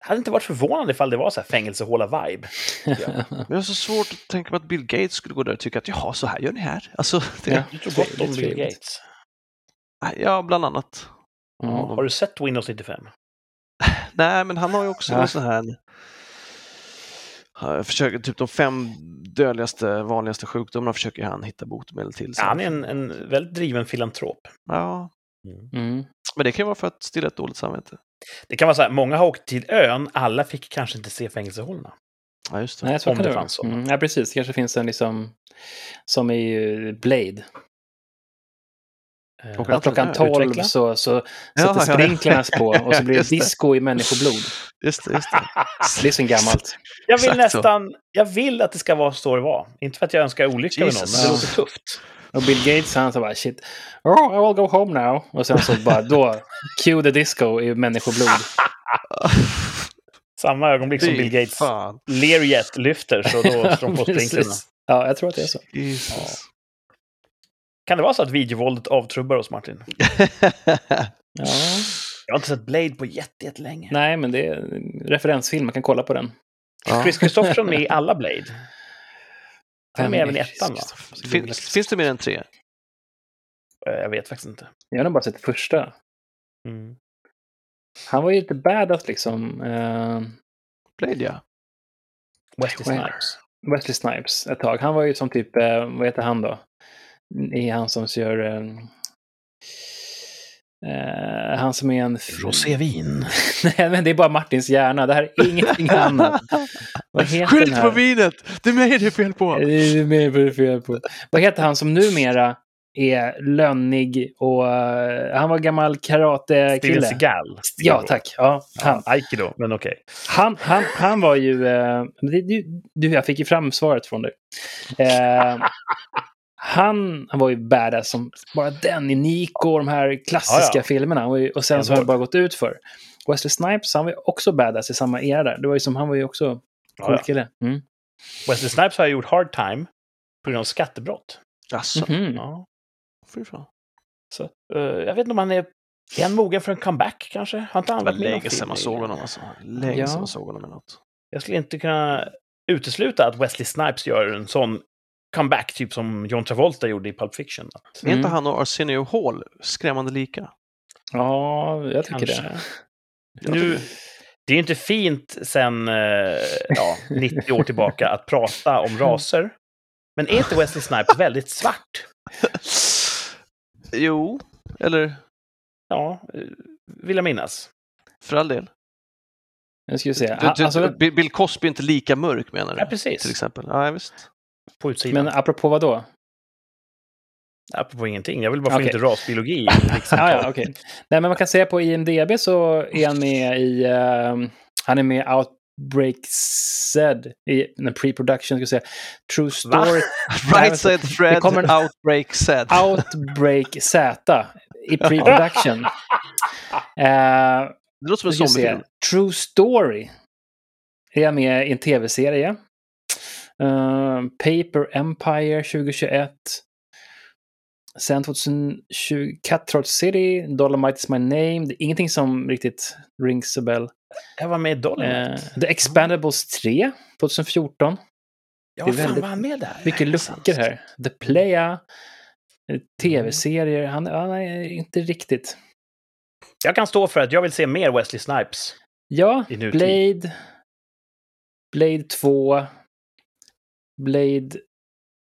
Det hade inte varit förvånande ifall det var så här fängelsehåla-vibe. Jag har så svårt att tänka mig att Bill Gates skulle gå där och tycka att jaha, så här gör ni här. Alltså, det, Ja. Du tror gott om Bill. Gates. ja, bland annat. Mm. Har du sett Windows 95? Nej, men han har ju också Ja. en sån här... Försöker, typ de fem dödligaste, vanligaste sjukdomarna försöker han hitta botemedel till. Ja, han är en, en väldigt driven filantrop. Ja, Mm. men det kan ju vara för att stilla ett dåligt samvete. Det kan vara så här, många har åkt till ön, alla fick kanske inte se fängelsehålorna. Ja, just det. Nej, så Om det det fanns så. Mm, ja, precis. Det kanske finns en liksom, som i eh, Blade. Eh, Klockan Att klockan Ja, 12 utveckla. så, så Ja, sätter ja. sprinklarnas på och så blir det disco i människoblod. Just det, just det. Det är så gammalt. Jag vill Exakt så. nästan, jag vill att det ska vara så det var. Inte för att jag önskar olycka med någon, Jesus. men det Ja. låter tufft. Och Bill Gates han sa bara shit, oh, I will go home now. Och sen så bara då, cue the disco i människoblod. Samma ögonblick som Bill Gates. Learjet lyfter, så då slår de på sprinklarna. Ja, jag tror att det är så. Jesus. Kan det vara så att videovåldet avtrubbar oss, Martin? Ja. Jag har inte sett Blade på jätte- jättelänge. Nej, men det är en referensfilm, man kan kolla på den. ja. Chris Christopherson med i alla Blade. Han är med även i ettan, va? Christopher? Finns, det mer än tre? Eh, Jag vet faktiskt inte. Jag har nog bara sett första. Mm. Han var ju lite badass liksom. Uh, Blade, ja. Wesley. Snipes. Wesley Snipes ett tag. Han var ju som typ, eh, vad heter han då? I han som gör... eh, eh, han som är en... Rosévin. Nej, men det är bara Martins hjärna. Det här är ingenting annat. Vad heter Skyll på vinet! Det är mig det är fel på! Det är mer på det fel på. Vad heter han som numera är lönnig och eh, han var gammal Steven karatekille? Seagal. Ja, tack. Ja, han. Ja, Aikido, men okej. Han, han, han var ju... Det, du, du, jag fick ju fram svaret från dig. Han, han var ju badass som bara den i Nico och de här klassiska Ja, ja. filmerna. Ju, och sen så har det bara gått ut för. Wesley Snipes, han var ju också badass i samma era där. Det var ju som, han var ju också cool ja. kille. Mm. Wesley Snipes har gjort hard time på grund av skattebrott. Jaså? Mhm. Ja. Fy fan. Så, eh, jag vet inte om han är... Är han mogen för en comeback kanske? Har inte han varit med länge sedan man såg honom alltså. Länge Ja. sedan man såg honom i något. Jag skulle inte kunna utesluta att Wesley Snipes gör en sån comeback, typ som John Travolta gjorde i Pulp Fiction. Att, Är inte Mm. han och Arsenio Hall skrämmande lika? Ja, jag tycker kanske. det. Nu, det är ju inte fint sen eh, ja, 90 år tillbaka att prata om raser. Men är inte Wesley Snipes väldigt svart? jo, eller Ja, eh, vill jag minnas. för all del. Jag skulle säga. Du, du, alltså, Bill Cosby är inte lika mörk menar du? Ja, precis. Till exempel. Ja, visst. På utsidan. men apropå vad då? Apropå ingenting. Jag vill bara få in lite rasbiologi Ja, rikssamtal. ja, okej. Nej, men man kan säga på IMDB så är han med i... ehm, han är med Outbreak Z i en pre-production, ska jag säga. True Story. Right side det kommer en- outbreak set. Outbreak Z i pre-production. Eh, Det låter som en zombiefilm. True Story är jag med i en tv-serie. Eh, Paper Empire 2021. Sen 2020, Cutthroat City, Dolomite is my name. Det är ingenting som riktigt rings a bell. Jag var med i Dolomite. Eh, The Expandables 3, 2014. ja, vad fan var han med där? Mycket luckor här. The Playa, eh, tv-serier. Han, han är inte riktigt. Jag kan stå för att jag vill se mer Wesley Snipes. Ja. Blade. Blade 2. Blade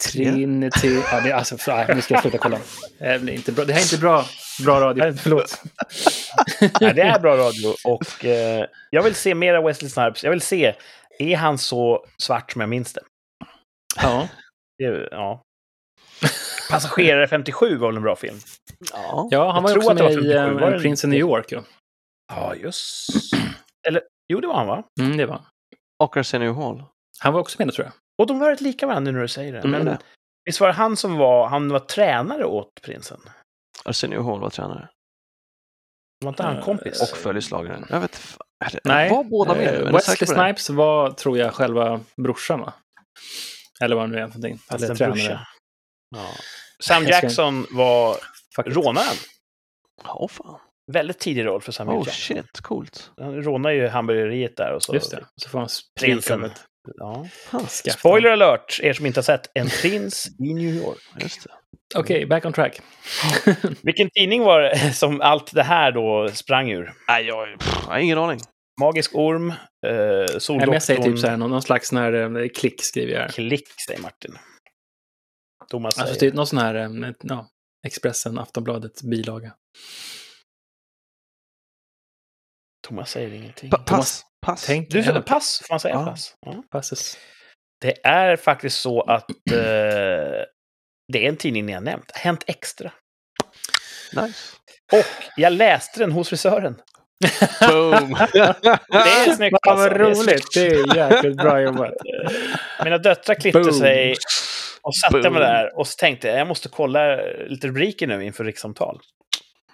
Trinity. Ja, det, alltså, för, nej, nu ska jag sluta kolla. Det, blir inte bra. det här är inte bra, bra radio. Förlåt. Nej, det är bra radio. Och eh, jag vill se mer av Wesley Snipes. Jag vill se, är han så svart som jag minns det? Ja. det ja. Passagerare 57 var väl en bra film? Ja. ja, han Jag var ju tror också med var i 57. Var uh, det- Prince of New York. Ja. Ja, just... Eller, jo, det var han va? Mm, det var han. Och Arsenio Hall. Han var också med tror jag. Och de var rätt lika varandra nu när du säger det. Mm, Men det. visst var det han som var, han var tränare åt prinsen? Arsenio Hall var tränare. Var inte han Eh, kompis? Och följeslagaren. Jag vet Nej, Var båda med? eh, Wesley? Snipes var, tror jag, själva brorsan va? Eller vad det nu är för någonting. Eller tränare. Ja. Sam ska- Jackson var rånaren. Ja, fan. Väldigt tidig roll för Samuel Oh Jackson. shit, coolt. Han rånar ju hamburgeriet där och så. Just det. Så får han Prinsen. Ja. Spoiler alert, er som inte har sett En prins i New York. Okej, back on track. Vilken tidning var det som allt det här då sprang ur? Nej, jag, pff, jag har ingen aning. Magisk orm, eh, Soldoktorn, jag säger typ så här, någon, någon slags sån här, eh, klick skriver jag här. Klick, säger Martin. Thomas Alltså säger... typ någon sån här, eh, ja, Expressen, Aftonbladet, bilaga. Thomas säger ingenting. Pa pass. Pass. Tänk, Du, eller, pass, får man säga Ja. pass? Ja. passes. Det är faktiskt så att eh, det är en tidning ni har nämnt. Hänt Extra. Nice. Och jag läste den hos frisören. Boom! Det är snyggt alltså. vad Det är roligt! Det är jäkligt bra jobbat. Mina döttrar klippte Boom. sig och satte Boom. mig där och så tänkte jag jag måste kolla lite rubriker nu inför rikssamtal.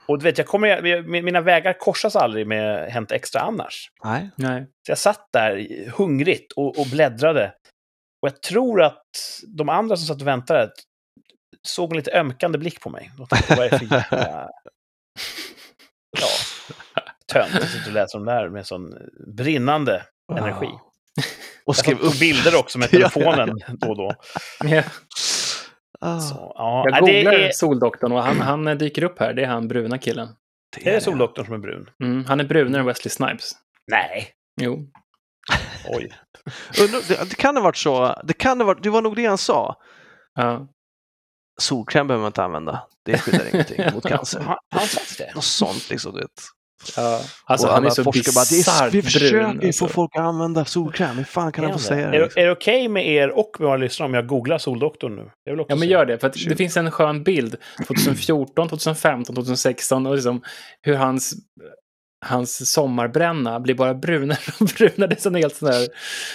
Och du vet, jag kommer, mina vägar korsas aldrig med Hänt Extra annars. Nej. Nej. Så jag satt där hungrigt och, och bläddrade. Och jag tror att de andra som satt och väntade såg en lite ömkande blick på mig. De tänkte, vad är det för jävla... Ja, tönt som sitter och läser de där med sån brinnande energi. Och Jag skrev upp. bilder också med Ja, ja, telefonen då och då. Ah, Så, ja, Jag googlar det är, Soldoktorn och han, han eh, dyker upp här. Det är han bruna killen. det är Soldoktorn som är brun. Mm, han är brunare än Wesley Snipes. Nej, Jo. oj. Det, det kan ha varit så. Det kan ha varit, det var nog det han sa. Ja. Solkräm behöver man inte använda. Det skyddar ingenting mot cancer. Har han sagt det? Något sånt liksom. Du vet. Ja. Alltså Och han är så forskare bara, det är, bisarrt Vi försöker brun. Alltså. få folk att använda solkräm. Hur fan kan Är han få säga Är, det? det- liksom? är det okej med er och med våra lyssnare om jag googlar Soldoktorn nu? Jag vill också Ja, men se. gör det. För att det finns en skön bild 2014, 2015, 2016 och liksom hur hans, hans sommarbränna blir bara brunare och brunare. Det är sån helt sån här,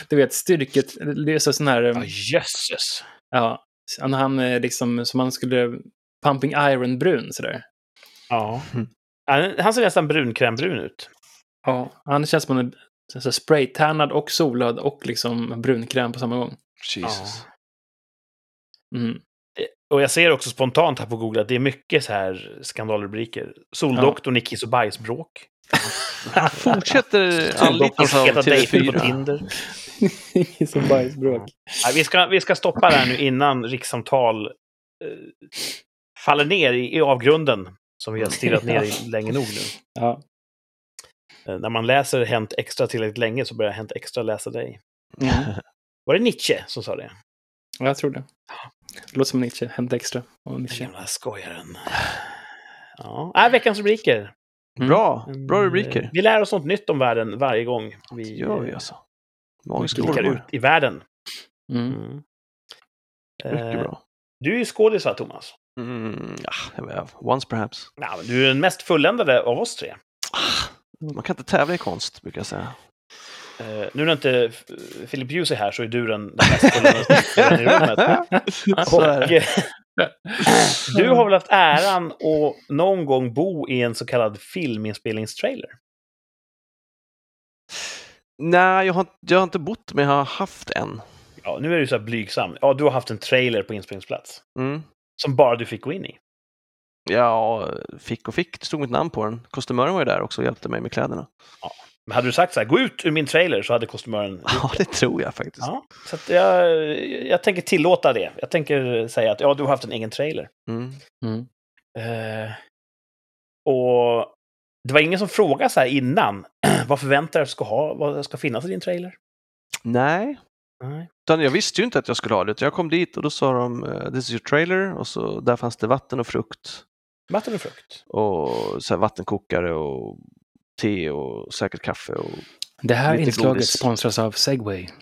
du vet, styrket, det är så sån här, Ja, jösses. ja, när han är liksom, som han skulle, pumping iron-brun sådär. Ja. Mm. Han- Han ser nästan brunkrämbrun ut. Ja, han känns som en så här spraytannad och solad och liksom brunkräm på samma gång. Jesus. Mm. Och jag ser också spontant här på Google att det är mycket så här skandalrubriker. Soldoktorn i kiss och bajsbråk. Fortsätter anlitas av Heta dejter på TV4. Tinder. som bajsbråk. Nej, vi, ska, vi ska stoppa det här nu innan rikssamtal eh, faller ner i, i avgrunden. Som vi har stirrat ner i länge nog nu. Ja. Eh, när man läser Hänt Extra tillräckligt länge så börjar Hänt Extra läsa dig. Mm. Var det Nietzsche som sa det? Ja, jag tror det. Det låter som Nietzsche, Hänt Extra. Och Den Nietzsche. gamla skojaren. Ja, äh, veckans rubriker. Bra. Mm, Bra eh, rubriker. Vi lär oss något nytt om världen varje gång vi Det gör vi eh, alltså. Magiska blickar ut i världen. Mm. Mm. Mycket Eh, bra. Du är ju skådis va, Thomas? Mm, ja, jag vet, once perhaps. Ja, du är den mest fulländade av oss tre. Man kan inte tävla i konst, brukar jag säga. Eh, nu när inte Philip Hughes är här så är du den, den mest fulländade i rummet. Och, du har väl haft äran att någon gång bo i en så kallad filminspelningstrailer? Nej, jag har, jag har inte bott, men jag har haft en. Ja, nu är du så här blygsam. Ja, du har haft en trailer på inspelningsplats. Mm. Som bara du fick gå in i. Ja, fick och fick. Det stod mitt namn på den. Kostymören var ju där också och hjälpte mig med kläderna. Men hade du sagt så här, gå ut ur min trailer, så hade kostymören... Ja, det tror jag faktiskt. Ja, så att jag, jag tänker tillåta det. Jag tänker säga att ja, du har haft en egen trailer. Mm. Mm. Eh, och det var ingen som frågade så här innan. vad förväntar du dig ska ha, vad ska finnas i din trailer? Nej, Nej. utan jag visste ju inte att jag skulle ha det. Jag kom dit och då sa de eh, “This is your trailer” och så där fanns det vatten och frukt Vatten och frukt. och så här vattenkokare och te och säkert kaffe. Och... Det här inslaget godis. sponsras av Segway.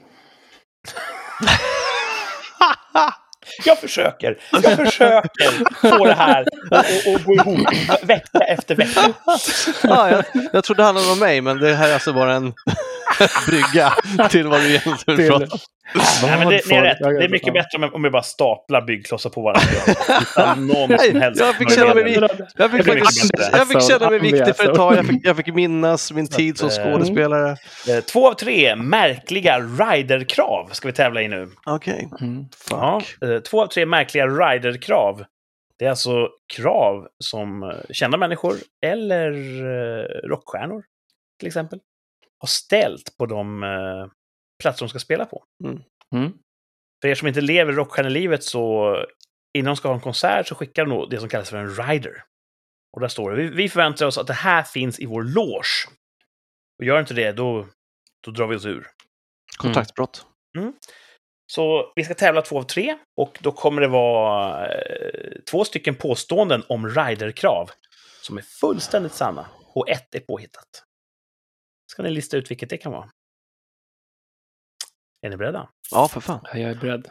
Jag försöker, jag försöker få det här att gå ihop vecka efter vecka. ja, jag, jag trodde det handlade om mig, men det här är alltså bara en brygga till vad du egentligen Till- pratar om. Nej, men det, rätt. Det är mycket bättre om jag bara staplar byggklossar på varandra. Utan någon Nej, som helst jag fick känna mig Jag fick, faktiskt, jag fick känna mig viktig för ett tag. Jag fick, jag fick minnas min tid som eh, skådespelare. Eh, Två av tre märkliga riderkrav ska vi tävla i nu. Okej, Mm. fuck. Ja, eh, två av tre märkliga riderkrav. Det är alltså krav som kända människor eller rockstjärnor till exempel har ställt på de eh, platser de ska spela på. Mm. För er som inte lever rockstjärnelivet så innan de ska ha en konsert så skickar de nog det som kallas för en rider. Och där står det, "Vi- vi förväntar oss att det här finns i vår loge. Och gör inte det, då, då drar vi oss ur. Kontaktbrott. Så vi ska tävla två av tre och då kommer det vara eh, två stycken påståenden om riderkrav som är fullständigt sanna och ett är påhittat. Ska ni lista ut vilket det kan vara? Är ni beredda? Ja, för fan. Ja, Jag är beredd.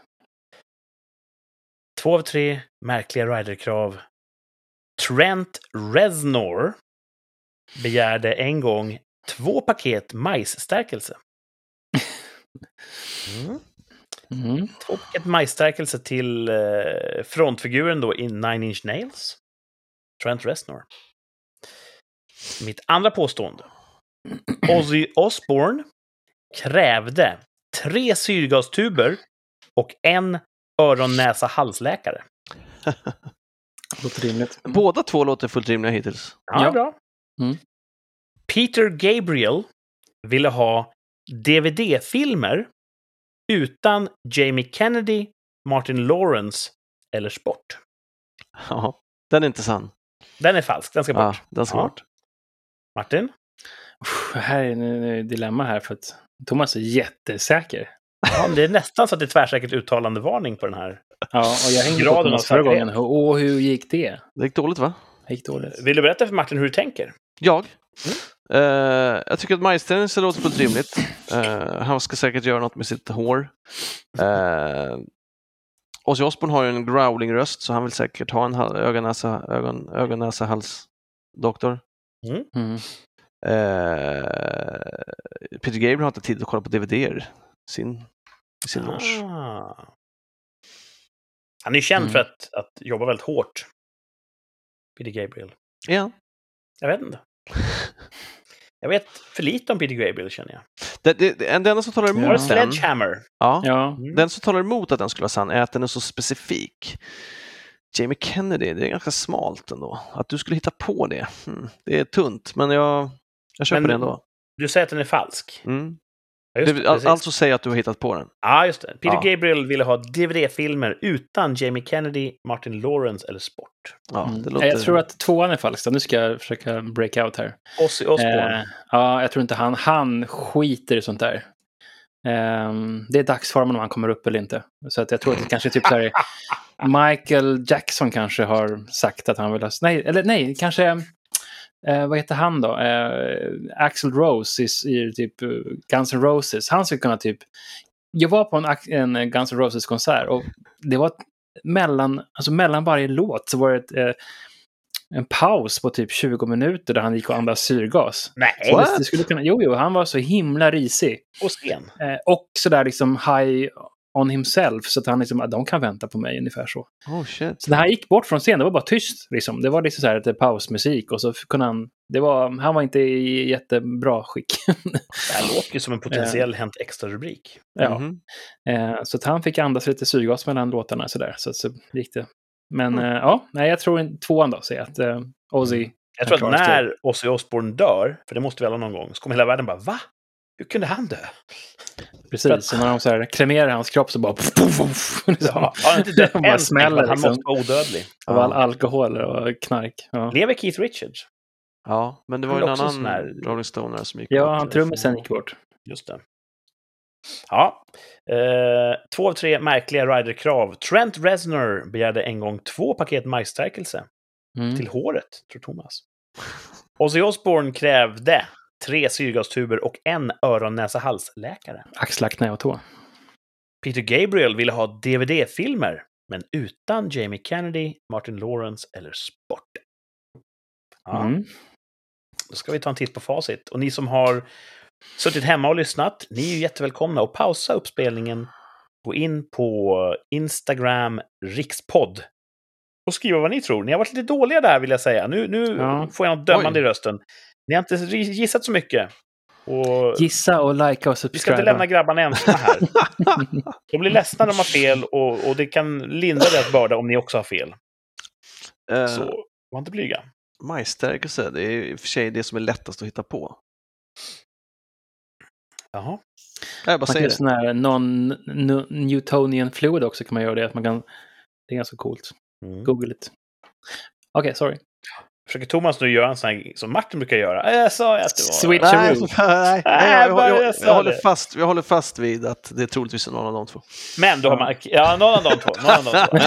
Två av tre märkliga riderkrav. Trent Reznor begärde en gång två paket majsstärkelse. Mm. Mm. Två paket majsstärkelse till eh, frontfiguren då i Nine Inch Nails. Trent Reznor. Mitt andra påstående. Ozzy Osbourne krävde tre syrgastuber och en öron-näsa-halsläkare. Låter rimligt. Båda två låter fullt rimliga hittills. Ja, Ja. bra. Mm. Peter Gabriel ville ha DVD-filmer utan Jamie Kennedy, Martin Lawrence eller sport. Ja, den är inte sann. Den är falsk, den ska bort. Ja, den ska Ja. bort. Martin? Uff, här är ett dilemma här för att Thomas är jättesäker. Ja, det är nästan så att det är tvärsäkert uttalandevarning på den här. Ja, och jag hängde på Thomas förra gången. Åh, hur gick det? Det gick dåligt va? Det gick dåligt. Vill du berätta för Martin hur du tänker? Jag? Eh, jag tycker att majstänelse låter fullt rimligt. Eh, han ska säkert göra något med sitt hår. Uh, Ozzy Osbourne har ju en growling-röst så han vill säkert ha en ögon, näsa, ögon, ögon, näsa, hals doktor. Mm. Eh, Peter Gabriel har inte tid att kolla på DVD-er sin, i sin loge. Ah. Han är ju känd Mm. för att, att jobba väldigt hårt. Peter Gabriel. Ja. Jag vet inte. Jag vet för lite om Peter Gabriel känner jag. Det, det, enda som talar Ja. Emot den, Sledgehammer? ja, Ja, Mm. den som talar emot att den skulle vara sann är att den är så specifik. Jamie Kennedy, det är ganska smalt ändå. Att du skulle hitta på det, hmm, det är tunt, men jag, jag köper Men- det ändå. Du säger att den är falsk. Mm. Ja, Det, all, alltså säg att du har hittat på den. Ja, just det. Peter Ja. Gabriel ville ha DVD-filmer utan Jamie Kennedy, Martin Lawrence eller sport. Ja, mm. låter... Jag tror att tvåan är falsk. då. Nu ska jag försöka break out här. Ozzy Osbourne. Eh, ja, jag tror inte han, han skiter i sånt där. Ehm, det är dagsformen om han kommer upp eller inte. Så att jag tror att det kanske är typ så här. Michael Jackson kanske har sagt att han vill ha... Nej, eller nej, kanske... Eh, vad heter han då? Eh, Axl Rose i, i typ eh, Guns N' Roses. Han skulle kunna typ... Jag var på en, en Guns N' Roses-konsert och det var mellan, alltså mellan varje låt så var det ett, eh, en paus på typ 20 minuter där han gick och andades syrgas. Nej, det, det skulle kunna, jo, jo, han var så himla risig. på scen. Eh, och sådär liksom high on himself, så att han liksom, de kan vänta på mig ungefär så. Oh shit. Så när han gick bort från scen, det var bara tyst. Liksom. Det var liksom så här lite pausmusik och så kunde han, det var, han var inte i jättebra skick. Det här låter ju som en potentiell Hänt Extra-rubrik. ja. Mhm. eh, så att han fick andas lite syrgas mellan låtarna sådär, så, så gick det. Men Mm. eh, ja, nej, jag tror en, tvåan då, säger. Att, eh, Ozzy, Jag tror att när Ozzy Osbourne dör, för det måste alla någon gång, så kommer hela världen bara va? Hur kunde han dö? Precis, att- så när de så här kremerar hans kropp så bara... Puff, puff, liksom. Ja, han inte dött än, smäller, han liksom. måste vara odödlig. Av all alkohol och knark. Ja, Lever Keith Richards? Ja, men det var en annan här- Rolling Stone som gick ja bort. han trummisen gick bort. Just det. Ja. Eh, två av tre märkliga riderkrav. Trent Reznor begärde en gång två paket majsstärkelse Mm. till håret, tror Thomas. Ozzy Osbourne krävde tre syrgastuber och en öron-näsa-hals-läkare. Axlar, knä och tå. Peter Gabriel ville ha DVD-filmer, men utan Jamie Kennedy, Martin Lawrence eller sport. Ja, Mm. Då ska vi ta en titt på facit. Och ni som har suttit hemma och lyssnat, ni är ju jättevälkomna att pausa uppspelningen, gå in på Instagram rikspodd och skriva vad ni tror. Ni har varit lite dåliga där vill jag säga. Nu, nu Ja. får jag något dömande Oj. i rösten. Ni har inte gissat så mycket. Och Gissa och likea och vi ska inte lämna grabbarna ensamma här. De blir ledsna när de har fel och, och det kan lindra deras börda om ni också har fel. Eh, Så var inte blyga. Majsstärkelse, det är i och för sig det som är lättast att hitta på. Jaha. Jag bara Man kan säger göra sån här non-Newtonian fluid också kan man göra det. Att man kan, det är ganska coolt. Mm. Google it. Okej, sorry. Försöker Thomas nu göra en sån här som Martin brukar göra? Jag sa att det var... Switch. Nej, nej, Nej, jag, jag, jag, jag håller fast, jag håller fast vid att det är troligtvis är någon av de två. Men du har mark... Ja, någon av de två. Någon av de två.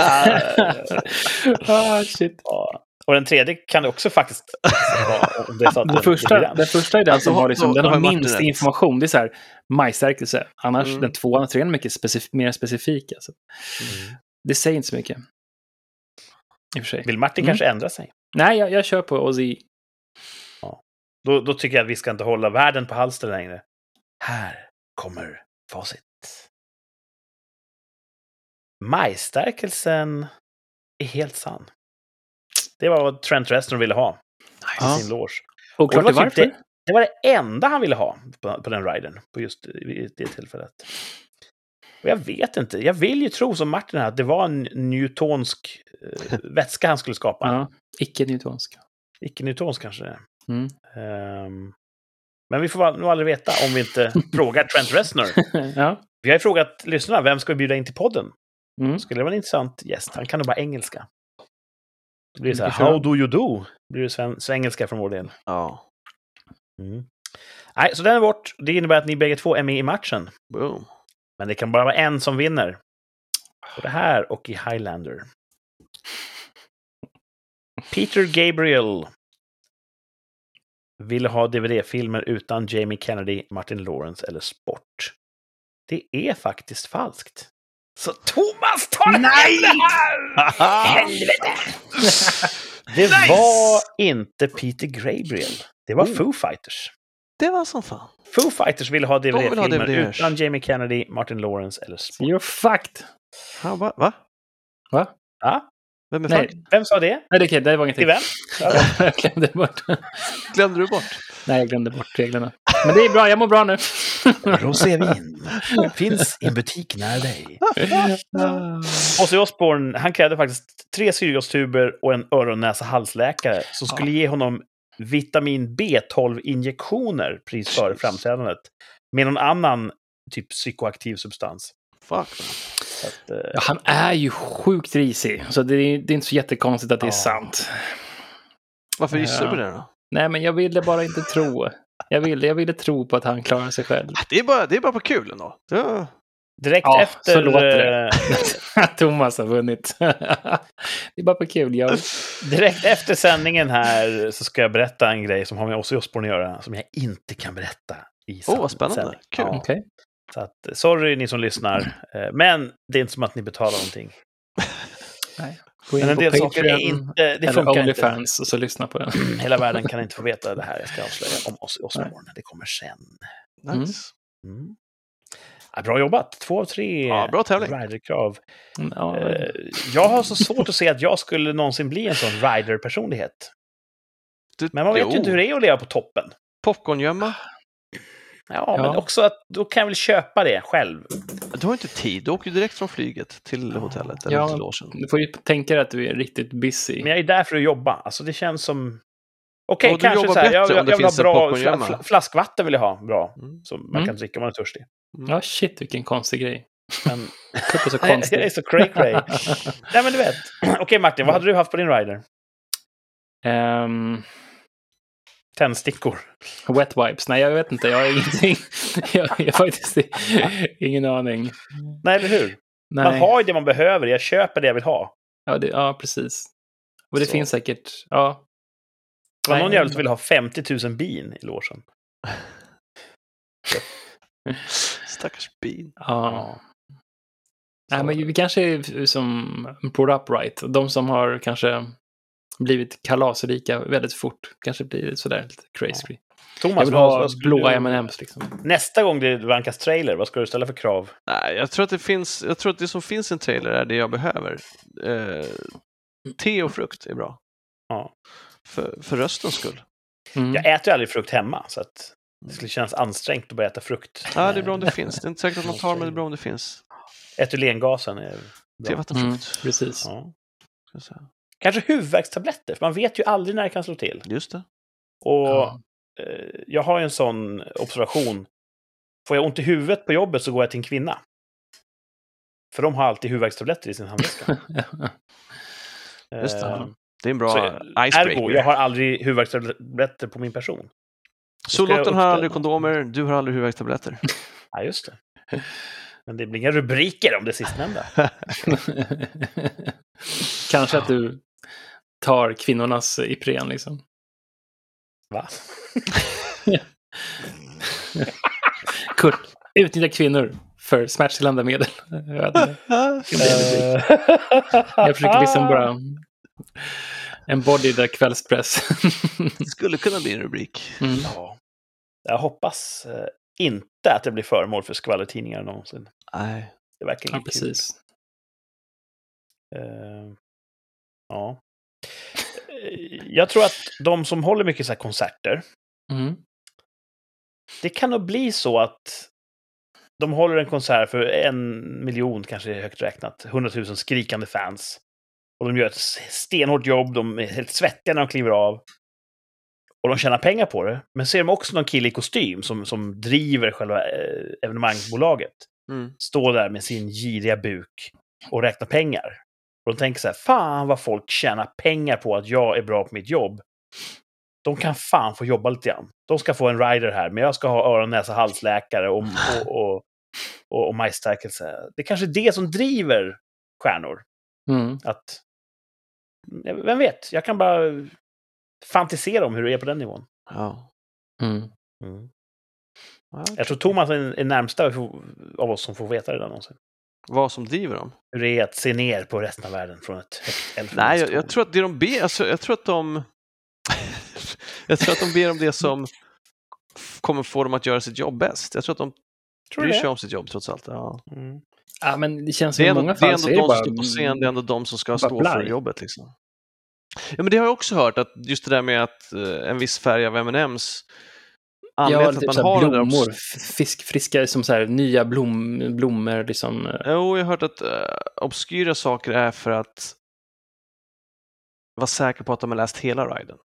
ah, shit. Ja. Och den tredje kan det också faktiskt vara. Den det- första, den. första är den Alltså, som har, liksom, då- den har minst information. Det är så här majsstärkelse. Annars Mm. den tvåan och trean är mycket specif mer specifika. Alltså. Det säger inte så mycket. I och för sig. Vill Martin Mm. kanske ändra sig? Nej, jag, jag kör på Ozzy. Då, då tycker jag att vi ska inte hålla världen på halster längre. Här kommer facit. Majstärkelsen är helt sann. Det var vad Trent Reznor ville ha Ja. i sin loge. Och klart det det var typ det, det var det enda han ville ha på, på den riden, på just det tillfället. Och jag vet inte, jag vill ju tro som Martin här, att det var en newtonsk eh, vätska han skulle skapa. Ja, icke-newtonsk. Icke-newtonsk kanske det är. Mm. Ehm, men vi får nog aldrig veta om vi inte frågar Trent Reznor. ja. Vi har ju frågat lyssnarna, vem ska vi bjuda in till podden? Mm. Skulle det vara en intressant gäst? Han kan nog bara engelska. Det blir så här, how do you do? blir det sven- svengelska från vår del. Ja, Mm. Nej, så den är bort. Det innebär att ni bägge två är med i matchen. boom. Men det kan bara vara en som vinner. Både här och i Highlander. Peter Gabriel ville ha DVD-filmer utan Jamie Kennedy, Martin Lawrence eller sport. Det är faktiskt falskt. Så Thomas tar Nej! det här! Helvete! Det Nice! var inte Peter Gabriel. Det var Oh. Foo Fighters. Det var som fan. Foo Fighters ville ha vill ha DVD-filmer DVD-er. utan Jamie Kennedy, Martin Lawrence eller sport. You're fucked. Ja, va? va? Va? Ja, Vem är Nej. fuck? vem sa det? Nej, det, är okej, det var ingenting. Till vem? jag glömde bort. Glömde du bort? Nej, jag glömde bort reglerna. Men det är bra, jag mår bra nu. Rosévin. Finns i en butik nära dig. Ozzy Osbourne, han krävde faktiskt tre syrgastuber och en öron näsa halsläkare som skulle ge honom vitamin B12-injektioner precis före framträdandet. Med någon annan typ psykoaktiv substans. Fuck. Att, eh, Ja, han är ju sjukt risig, så det är, det är inte så jättekonstigt att det är Ja. sant. Varför gissar du på det då? Nej, men jag ville bara inte tro. Jag ville, jag ville tro på att han klarar sig själv. Det är bara, det är bara på kul ändå. Ja. Direkt Ja, efter... eh, Thomas har vunnit. det är bara på kul. Jag, Direkt efter sändningen här så ska jag berätta en grej som har med Ozzy Osbourne att göra, som jag inte kan berätta i Åh, vad sänd- spännande. sändning. Kul. Ja, Okej. så att, sorry ni som lyssnar, eh, men det är inte som att ni betalar någonting. Nej. Gå in Men en del saker är Patreon inte, det funkar inte. Onlyfans och så lyssna på den. Hela världen kan inte få veta det här jag ska avslöja om Ozzy Osbourne. Det kommer sen. Nice. Mm. Ja, bra jobbat! Två av tre Ja, bra tävling. riderkrav. Ja, Eh, Jag har så svårt att se att jag skulle någonsin bli en sån rider-personlighet. Men man vet jo. ju inte hur det är att leva på toppen. Popcorngömma. Ja, men Ja. också att då kan jag väl köpa det själv. Du har inte tid. Du åker ju direkt från flyget till hotellet eller Ja. till logen. Du får ju tänka dig att du är riktigt busy. Men jag är där för att jobba. Alltså det känns som... Okej, du kanske så här, jag, jag, vill ha bra flaskvatten vill jag ha, bra. Mm. Man Mm. kan dricka om man är törstig. Ja, shit vilken konstig grej. Men, Det är så jag är konstigt. så cray cray. Nej men du vet. Okej Martin, vad hade du haft på din rider? Ehm, Tändstickor. wet wipes? Nej, jag vet inte. Jag har ingenting. jag har faktiskt ingen aning. Nej, eller hur? Nej. Man har ju det man behöver. Jag köper det jag vill ha. Ja, det, ja precis. Och det Så. finns säkert. Ja. Det var någon jävel som ville ha 50 000 bin i logen. Stackars bin. ja. Nej, men vi kanske är som Put Upright. De som har kanske blivit kalasrika väldigt fort. Kanske blir sådär lite crazy. Jag Thomas, vill vad, ha vad blåa du- M&M's liksom. Nästa gång det vankas trailer, vad ska du ställa för krav? Nej, jag tror att det finns, jag tror att det som finns i en trailer är det jag behöver. Eh, te och frukt är bra. Ja. För, för röstens skull. Mm. Jag äter ju aldrig frukt hemma, så att det skulle kännas ansträngt att börja äta frukt. Ja, det är bra om det finns. Det är inte säkert att man tar men det är bra om det finns. Etylengasen är bra. Mm, Tevattenfrukt. precis. Ja. Kanske huvudvärkstabletter, för man vet ju aldrig när det kan slå till. Just det. Och Ja. eh, jag har ju en sån observation. Får jag ont i huvudet på jobbet så går jag till en kvinna. För de har alltid huvudvärkstabletter i sin handväska. Just det. Eh, Det är en bra Så, icebreaker. Ergo, jag har aldrig huvudvärkstabletter på min person. Sollotten har aldrig kondomer, du har aldrig huvudvärkstabletter. Ja, just det. Men det blir inga rubriker om det sistnämnda. Kanske att du tar kvinnornas Ipren liksom. Va? Kurt, utnyttja kvinnor för smärtstillande medel. Jag försöker liksom bara embody the kvällspress. Det skulle kunna bli en rubrik. mm. Ja. Jag hoppas eh, inte att det blir föremål för skvallertidningar någonsin. Nej. Det verkar Ja, inget kul. precis. Eh, ja. Eh, Jag tror att de som håller mycket så här konserter, Mm. det kan nog bli så att de håller en konsert för en miljon, kanske högt räknat, hundratusen skrikande fans. Och de gör ett stenhårt jobb, de är helt svettiga när de kliver av. Och de tjänar pengar på det. Men ser de också någon kille i kostym som, som driver själva eh, evenemangsbolaget, Mm. står där med sin giriga buk och räknar pengar. Och de tänker så här, fan vad folk tjänar pengar på att jag är bra på mitt jobb. De kan fan få jobba lite grann. De ska få en rider här, men jag ska ha öron, näsa, halsläkare och, och, och, och, och majsstärkelse. Det är kanske är det som driver stjärnor. Mm. Att, vem vet, jag kan bara fantisera om hur det är på den nivån. Ja. Mm. Ja, Jag tror Thomas är, är närmsta av oss som får veta det där någonsin. Vad som driver dem? Hur det är att se ner på resten av världen från ett högt. Nej, jag, jag tror att det de ber, alltså, jag tror att de jag tror att de ber om det som kommer få dem att göra sitt jobb bäst. Jag tror att de Tror bryr sig om sitt jobb trots allt. Ja. Mm. Ja, men det känns Det, är som ändå, många det är fall ändå är de det som står på scen, det är ändå de som ska stå för blaj. jobbet. Liksom. Ja, men det har jag också hört, att just det där med att eh, en viss färg av M&M's Ja, anledningen till typ att så man har där blommor, obs- f- fisk, friska som så här nya blom, blommor liksom. eh, Jo, jag har hört att uh, obskyra saker är för att vara säker på att de har läst hela riden.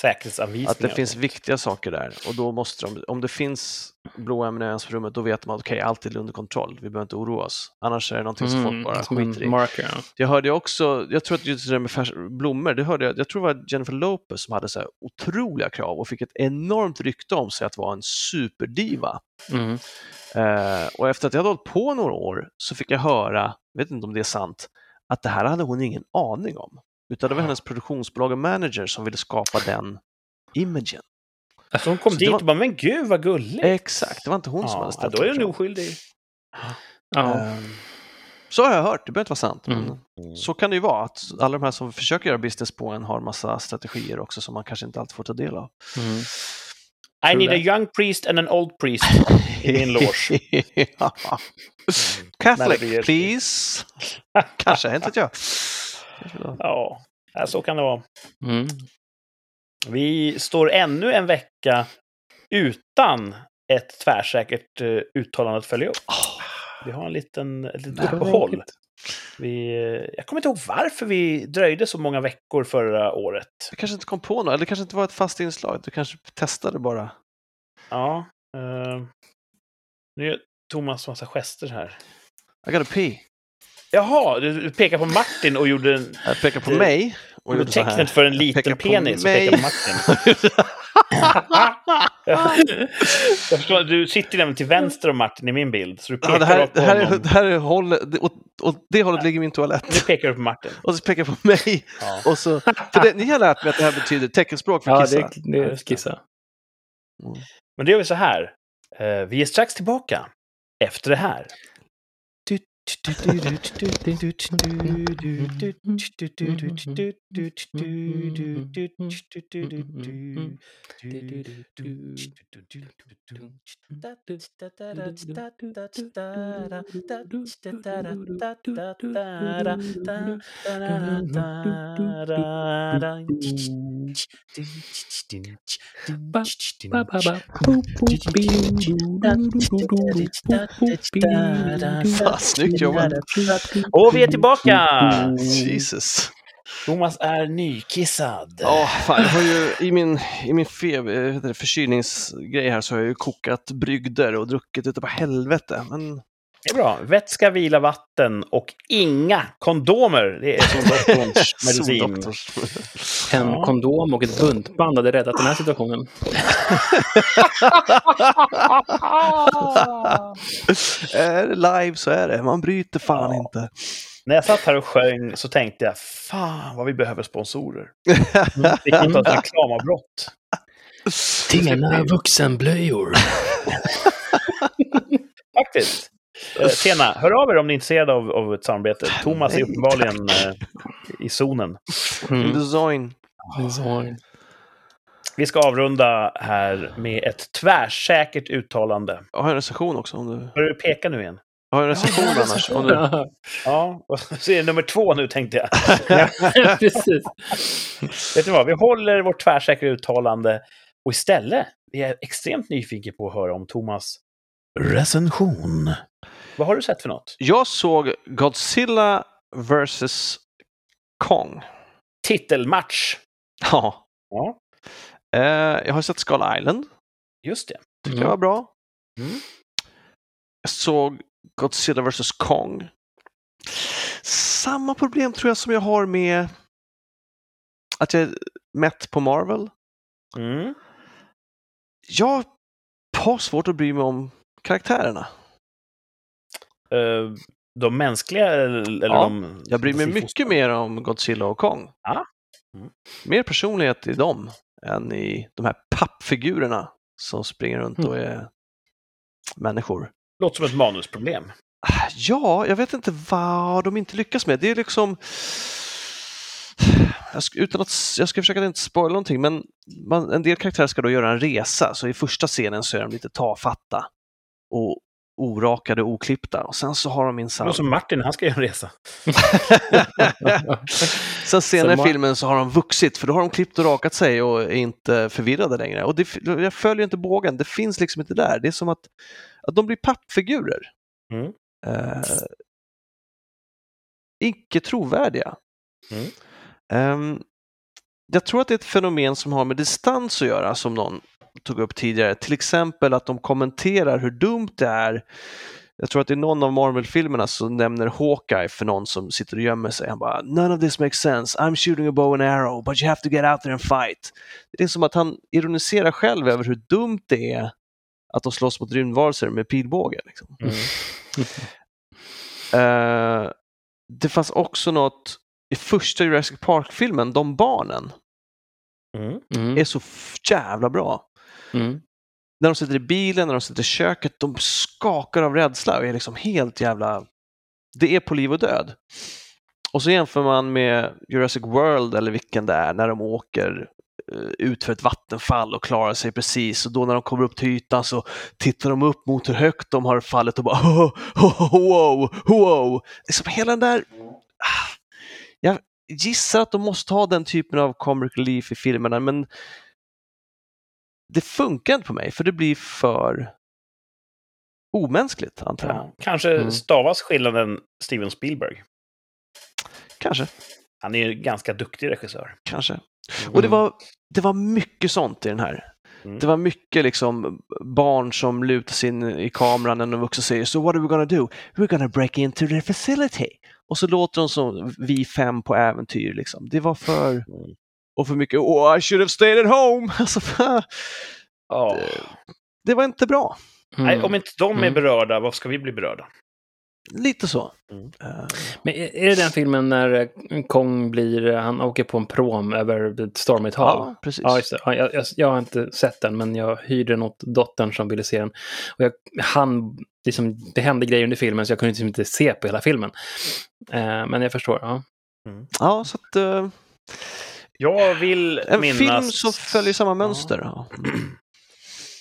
Säkerhetsanvisningar. Att det finns viktiga saker där och då måste de, om det finns blå M&M's på rummet, då vet man att okej, allt är under kontroll, vi behöver inte oroa oss. Annars är det någonting som folk bara skiter i. marker. ja. Jag hörde också, jag tror att just det där med färs- blommor, det hörde jag, jag tror det var Jennifer Lopez som hade så här otroliga krav och fick ett enormt rykte om sig att vara en superdiva. Mm. Eh, och efter att jag hade hållit på några år så fick jag höra, jag vet inte om det är sant, att det här hade hon ingen aning om. Utan det var hennes produktionsbolag och manager som ville skapa den imagen. Så hon kom Så dit var- och bara, men gud vad gulligt. Exakt, det var inte hon som hade ja, ställt då är kraven. oskyldig. Ja. Ehm, Så har jag hört, det behöver inte vara sant. Men Mm. så kan det ju vara, att alla de här som försöker göra business på en har massa strategier också som man kanske inte alltid får ta del av. Mm. I need a young priest and an old priest i min loge. Ja. Nej, Catholic, please. Kanske, inte vet jag. Ja, så kan det vara. Mm. Vi står ännu en vecka utan ett tvärsäkert eh, uttalande att följa upp. Vi har en liten, ett litet uppehåll. Vi, eh, jag kommer inte ihåg varför vi dröjde så många veckor förra året. Du kanske inte kom på något, eller det kanske inte var ett fast inslag. Du kanske testade bara. Ja. Eh, nu gör Thomas massa gester här. I gotta pee. Jaha, du pekar på Martin och gjorde en, Jag pekar på mig. Och gjorde gjorde så här. tecknet för en liten penis och pekar på Martin. jag förstår, du sitter nämligen till vänster om Martin i min bild, så du pekar Ja, det här, det här, är, det här är hållet, det- åt, åt det hållet ligger min Nu toalett. pekar du på Martin. Och så pekar jag på mig. Ja. Och så, för det, ni har lärt mig att det här betyder teckenspråk för Ja, kissa. det, det Ja, är det. kissa. Men då gör vi så här. Eh, vi är strax tillbaka efter det här. Ba- ba- Snoop Och vi är tillbaka! Jesus. Thomas är nykissad. Ja, fan, jag har ju i min, i min feber, det, förkylningsgrej här så har jag ju kokat brygder och druckit utav helvete. Men Det är bra. Vätska, vila, vatten och inga kondomer. Det är som doktorns medicin. En Ja. kondom och ett buntband hade räddat den här situationen. är det live så är det. Man bryter fan Ja. inte. När jag satt här och sjöng så tänkte jag, fan vad vi behöver sponsorer. Vi kan ta ett reklamavbrott. Tina vuxenblöjor. Faktiskt. Eh, Tena, hör av er om ni är intresserade av, av ett samarbete. Thomas är uppenbarligen eh, i zonen. Mm. Design. Så. Vi ska avrunda här med ett tvärsäkert uttalande. Jag har en recension också. Om du... Börjar du peka nu igen? Jag har en recension Ja, annars. Om du... Ja, så är det nummer två nu tänkte jag. Precis. Vet du vad, vi håller vårt tvärsäkra uttalande och istället, vi är extremt nyfikna på att höra om Thomas recension. Vad har du sett för något? Jag såg Godzilla vs. Kong. Titelmatch. Ja. Ja, Eh, jag har sett Skull Island. just det. Tycker jag var bra. Mm. Jag såg Godzilla vs. Kong. Samma problem tror jag som jag har med att jag är mätt på Marvel. Mm. Jag har svårt att bry mig om karaktärerna. Eh, de mänskliga eller Ja, de... Jag bryr mig mycket mer om Godzilla och Kong. Ja. Mm. Mer personlighet i dem än i de här pappfigurerna som springer runt Mm. och är människor. Låter som ett manusproblem. Ja, jag vet inte vad de inte lyckas med. Det är liksom... Jag ska, utan att, jag ska försöka att inte spoila någonting, men man, en del karaktärer ska då göra en resa, så i första scenen så är de lite tafatta och orakade och oklippta. Och sen så har de minsann... som Martin, han ska göra en resa. Sen senare i filmen så har de vuxit, för då har de klippt och rakat sig och är inte förvirrade längre. Och det, jag följer inte bågen, det finns liksom inte där. Det är som att, att de blir pappfigurer. Mm. Eh, icke trovärdiga. Mm. Ehm, jag tror att det är ett fenomen som har med distans att göra, som någon tog upp tidigare. Till exempel att de kommenterar hur dumt det är. Jag tror att i någon av Marvel-filmerna så nämner Hawkeye för någon som sitter och gömmer sig. Han bara “None of this makes sense. I'm shooting a bow and arrow, but you have to get out there and fight”. Det är som att han ironiserar själv över hur dumt det är att de slåss mot rymdvarelser med pilbåge. Liksom. Mm. Eh, det fanns också något i första Jurassic Park-filmen, de barnen Mm. Mm. är så jävla bra. Mm. När de sitter i bilen, när de sitter i köket, de skakar av rädsla och är liksom helt jävla... Det är på liv och död. Och så jämför man med Jurassic World eller vilken det är, när de åker eh, ut för ett vattenfall och klarar sig precis och då när de kommer upp till ytan så tittar de upp mot hur högt de har fallit och bara oh, oh, wow, wow. Liksom hela den där... Ah, jag gissar att de måste ha den typen av comic relief i filmerna men det funkar inte på mig för det blir för omänskligt antar jag. Ja. Kanske Mm. stavas skillnaden Steven Spielberg. Kanske, Han är ju ganska duktig regissör. kanske. Och det var, det var mycket sånt i den här. Mm. Det var mycket liksom barn som lutar sig in i kameran när de vuxna säger “So what are we gonna do? We're gonna break into the facility” och så låter de som vi fem på äventyr. Liksom. Det var för... Mm. Och för mycket “Oh, I should have stayed at home”. Alltså, Ja. det var inte bra. Mm. Nej, om inte de är Mm. berörda, vad ska vi bli berörda? Lite så. Mm. Eh, Men är är det den filmen när eh, Kong blir, eh, han åker på en prom över ett stormigt hav? ja, precis. Ja, just det. Ja, jag, jag, jag har inte sett den, men jag hyrde den åt dottern som ville se den. Och jag, han, liksom, det hände grejer under filmen så jag kunde liksom inte se på hela filmen. Men jag förstår. Ja. Ja, så att, eh, Jag vill en minnas... film som följer samma mönster. Ja.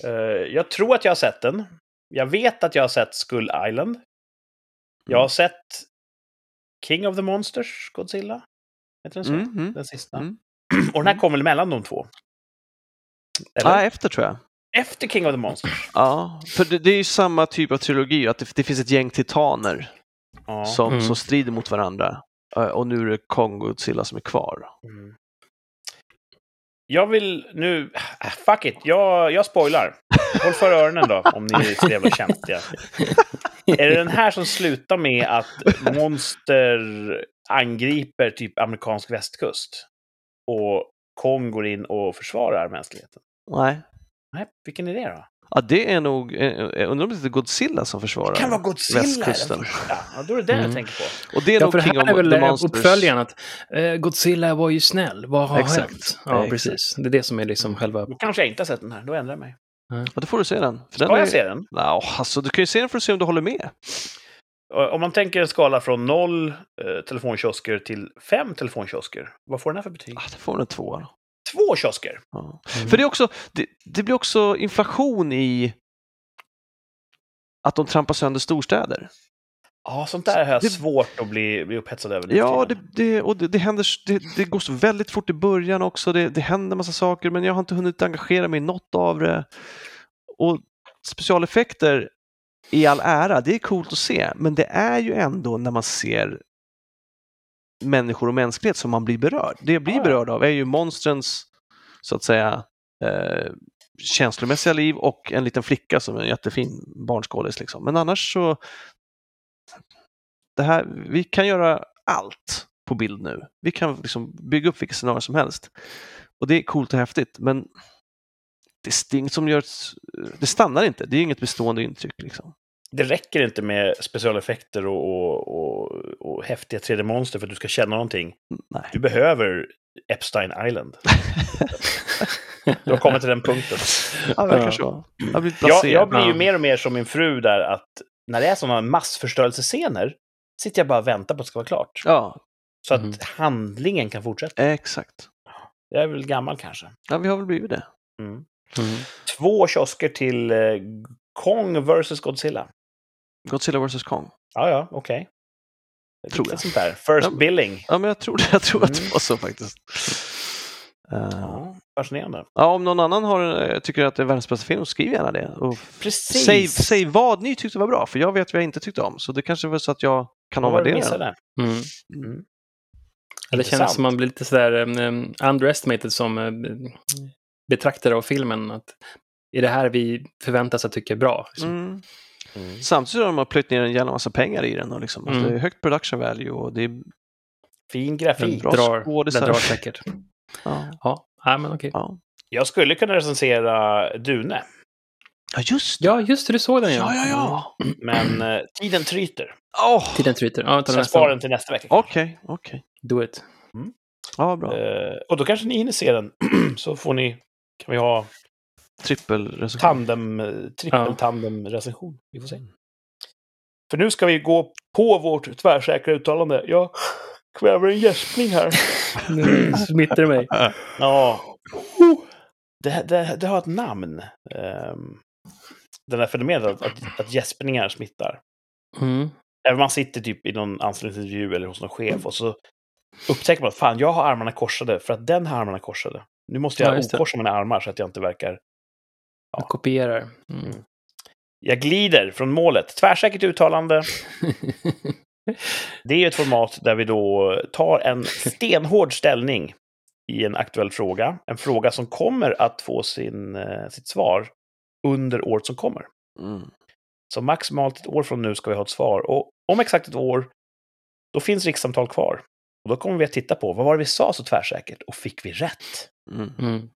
Eh, jag tror att jag har sett den. Jag vet att jag har sett Skull Island. Jag Mm. har sett King of the Monsters, Godzilla. Heter den så? Mm, mm. Den sista. Mm. Och den här kom väl mellan de två? Eller? Ja, efter tror jag. Efter King of the Monsters? Ja, för det, det är ju samma typ av trilogi, att det, det finns ett gäng titaner Ja. som, Mm. som strider mot varandra. Eh, Och nu är det Kong och Godzilla som är kvar. Mm. Jag vill nu... äh, Fuck it, jag, jag spoilar. Håll för öronen då, om ni är så jävla känsliga. Är det den här som slutar med att monster angriper typ amerikansk västkust? Och Kong går in och försvarar mänskligheten? Nej. Nej, vilken är det då? Ja, det är nog, eh, jag undrar om det är Godzilla som försvarar Det kan vara Godzilla västkusten. den första. Ja, då är det den jag Mm. tänker på. Och det är Ja, nog King här of är väl the eh, Monsters. uppföljaren att eh, Godzilla var ju snäll. Vad har Exakt. hänt? Ja, Exakt. precis. Det är det som är liksom själva... Då kanske jag inte har sett den här, då ändrar jag mig. Ja, då får du se den. För den Ska är... jag se den? Ja, alltså, du kan ju se den för att se om du håller med. Om man tänker en skala från noll eh, telefonkiosker till fem telefonkiosker, vad får den här för betyg? Ah, det får den en tvåa. Två kiosker! Ja. Mm. För det, är också, det, det blir också inflation i att de trampar sönder storstäder. Ja, sånt där har jag Det- svårt att bli, bli upphetsad över. Ja, det, det, och det, det, händer, det, det går så väldigt fort i början också. Det, det händer massa saker, men jag har inte hunnit engagera mig i något av det. Och specialeffekter i all ära, det är coolt att se, men det är ju ändå när man ser människor och mänsklighet som man blir berörd. Det jag blir berörd av är ju monstrens, så att säga, eh, känslomässiga liv och en liten flicka som är en jättefin barnskådis. Liksom. Men annars så, det här, vi kan göra allt på bild nu. Vi kan liksom bygga upp vilket scenario som helst. Och det är coolt och häftigt, men det, är som gör, det stannar inte. Det är inget bestående intryck. Liksom. Det räcker inte med specialeffekter och, och, och, och häftiga 3D-monster för att du ska känna någonting. Nej. Du behöver Epstein Island. Du har kommit till den punkten. Ja, det verkar Ja. så. Jag Jag, jag blir ju mer och mer som min fru där att när det är sådana massförstörelsescener sitter jag bara och väntar på att det ska vara klart. Ja, Så att Mhm. handlingen kan fortsätta. exakt. Jag är väl gammal kanske. Ja, vi har väl blivit det. Mm. Mm. Två kiosker till eh, Kong vs Godzilla. Godzilla vs Kong. Ja, ja, okej. Tror Lite jag. Sånt där. First Ja. billing. Ja, men jag tror, jag tror att det Mm. var så faktiskt. Eh, Ja, fascinerande. ja, om någon annan har, eh, tycker att det är världens bästa film, skriv gärna det. Och Precis. säg, säg vad ni tyckte var bra, för jag vet vad jag inte tyckte om. Så det kanske var så att jag kan det omvärdera den. Mm. Mm. Ja, det känns som man blir lite sådär um, underestimated som uh, betraktare av filmen. Att är det här vi förväntar oss att tycka är bra? Liksom. Mm. Mm. Samtidigt har de plöjt ner en jävla massa pengar i den. Och liksom, Mm. att det är högt production value och det är Fin grafik. bra drar, skådisar. den drar säkert. Ja. Ja, ja men okej. Ja. Jag skulle kunna recensera Dune, ja, just det. Ja, just det, du såg den Ja, ja, ja. men eh, tiden tryter. Åh, Tiden tryter. Ja, Så jag sparar den till nästa vecka. Okej, okej. Do it. Ja, bra. Eh, och då kanske ni hinner se den. så får ni, kan vi ha Trippelrecension. tandem, trippel-tandem-recension. Vi får se. För nu ska vi gå på vårt tvärsäkra uttalande. Jag kväver en gäspning här. Nu smittar det mig. Ja. Det, det, det har ett namn. Um, den här fenomenet att, att, att gäspningar smittar. Mm. Även man sitter typ i någon anställningsintervju eller hos någon chef och så upptäcker man att fan, jag har armarna korsade för att den har armarna korsade. Nu måste Ja, jag det. okorsa mina armar så att jag inte verkar... Jag kopierar. Mm. Jag glider från målet. Tvärsäkert uttalande. Det är ett format där vi då tar en stenhård ställning i en aktuell fråga. En fråga som kommer att få sin, eh, sitt svar under året som kommer. Mm. Så maximalt ett år från nu ska vi ha ett svar. Och om exakt ett år, då finns rikssamtal kvar. Och då kommer vi att titta på vad var det vi sa så tvärsäkert och fick vi rätt? Mm. Mm.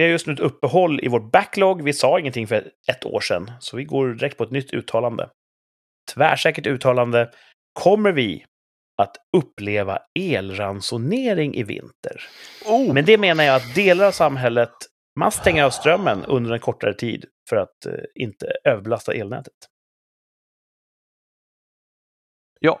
Vi har just nu ett uppehåll i vår backlog. Vi sa ingenting för ett år sedan, så vi går direkt på ett nytt uttalande. Tvärsäkert uttalande. Kommer vi att uppleva elransonering i vinter? Oh. Men det menar jag att delar av samhället, man stänger av strömmen under en kortare tid för att eh, inte överbelasta elnätet. Ja.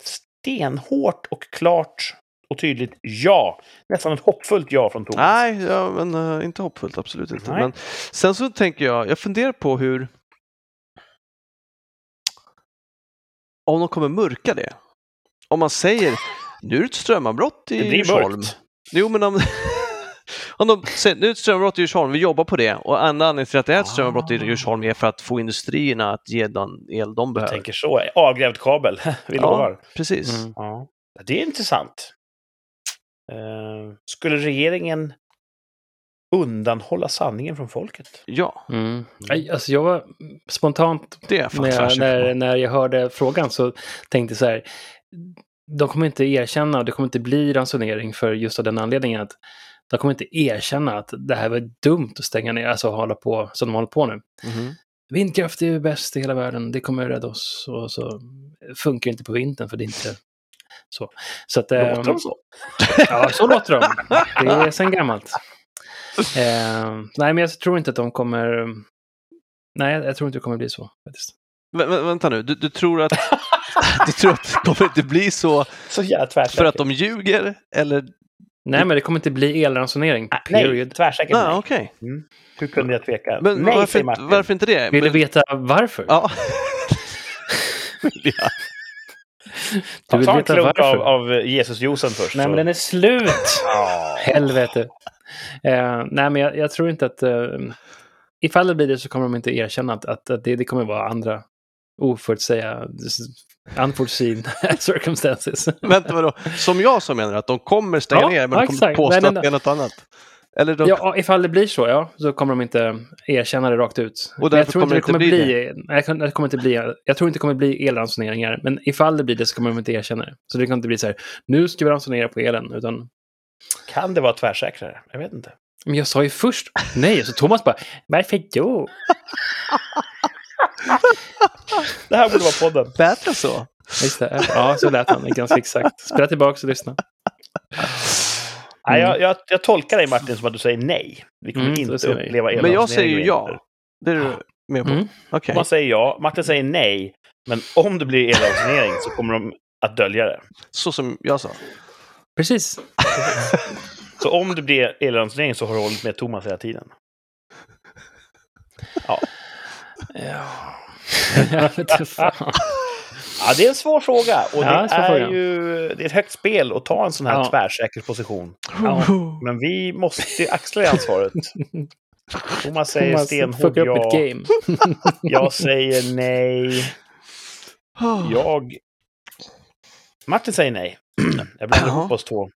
Stenhårt och klart och tydligt ja. Nästan ett hoppfullt ja från Thomas. Nej, ja, men, eh, inte hoppfullt, absolut inte. Nej. Men sen så tänker jag, jag funderar på hur... Om de kommer mörka det. Om man säger, nu är det ett strömavbrott i Djursholm. Jo, men om, om de säger, nu är det ett strömavbrott i Djursholm, vi jobbar på det. Och enda anledningen till att det är ett strömavbrott i Ah. Djursholm är för att få industrierna att ge den el de Jag behöver. tänker så. Avgrävd kabel. Vi lovar. Ja, precis. Mm. Ja. Det är intressant. Eh, skulle regeringen undanhålla sanningen från folket? Ja, Mm. Nej, Alltså jag var spontant när jag, när, när jag hörde frågan så tänkte så här. De kommer inte erkänna, det kommer inte bli ransonering för just av den anledningen att de kommer inte erkänna att det här var dumt att stänga ner, alltså hålla på som de håller på nu. Mhm. Vindkraft är ju bäst i hela världen, det kommer rädda oss. Och så funkar det inte på vintern för det är inte så. så att, Låter ehm, de så? Ja, så låter de. Det är sen gammalt. Eh, nej, men jag tror inte att de kommer... Nej, jag tror inte det kommer bli så. Faktiskt. Vä vä vänta nu, du, du, tror att, du tror att det kommer inte bli så Så för att de ljuger? Eller? Nej, men det kommer inte bli elransonering. Ah, Nej, Period. tvärsäkert Nej, nej. okej. Hur kunde jag tveka? Men nej, varför, varför inte det? Vill du Men- veta varför? Ja. Du Ta, vill ta en klunk av, av Jesusjuicen först. Nej, så. men den är slut! Helvete. Eh, nej, men jag, jag tror inte att... Eh, ifall det blir det så kommer de inte erkänna att, att, att det, det kommer vara andra oförutsäga... Unforeseen circumstances. Vänta, vadå? Som jag som menar att de kommer stänga Ja, ner, men de kommer exakt. påstå att det är något annat. Eller de, Ja, ifall det blir så, ja, så kommer de inte erkänna det rakt ut. Och därför jag tror inte kommer det det kommer inte bli, nej, jag kan- det kommer inte bli, jag tror inte det kommer bli elransoneringar, men ifall det blir det så kommer de inte erkänna det. Så det kan inte bli så här, nu ska vi ransonera på elen, utan Kan det vara tvärsäkrare? Jag vet inte. men jag sa ju först nej, så Thomas bara, varför då? Det här borde vara podden. lät det så? Just det, ja, så lät han ganska exakt. Spela tillbaka och lyssna. Nej, jag, jag, jag tolkar dig Martin som att du säger nej. Vi kommer Mm, inte uppleva Men jag säger ju elransonering ja. Det är du med på? Mm. Okej. Man säger ja, Martin säger nej. Men om det blir elransonering så kommer de att dölja det. Så som jag sa. Precis. Så om det blir elransonering så har du hållit med Thomas hela tiden. Ja. jag vet inte fan. Ja, det är en svår fråga. Och Ja, det svår är fråga. ju det är ett högt spel att ta en sån här Ja. tvärsäker position. Ja. Men vi måste ju axla det ansvaret. Thomas säger Thomas upp ja. game. Jag säger nej. Jag... Martin säger nej. Jag blandar ihop oss två.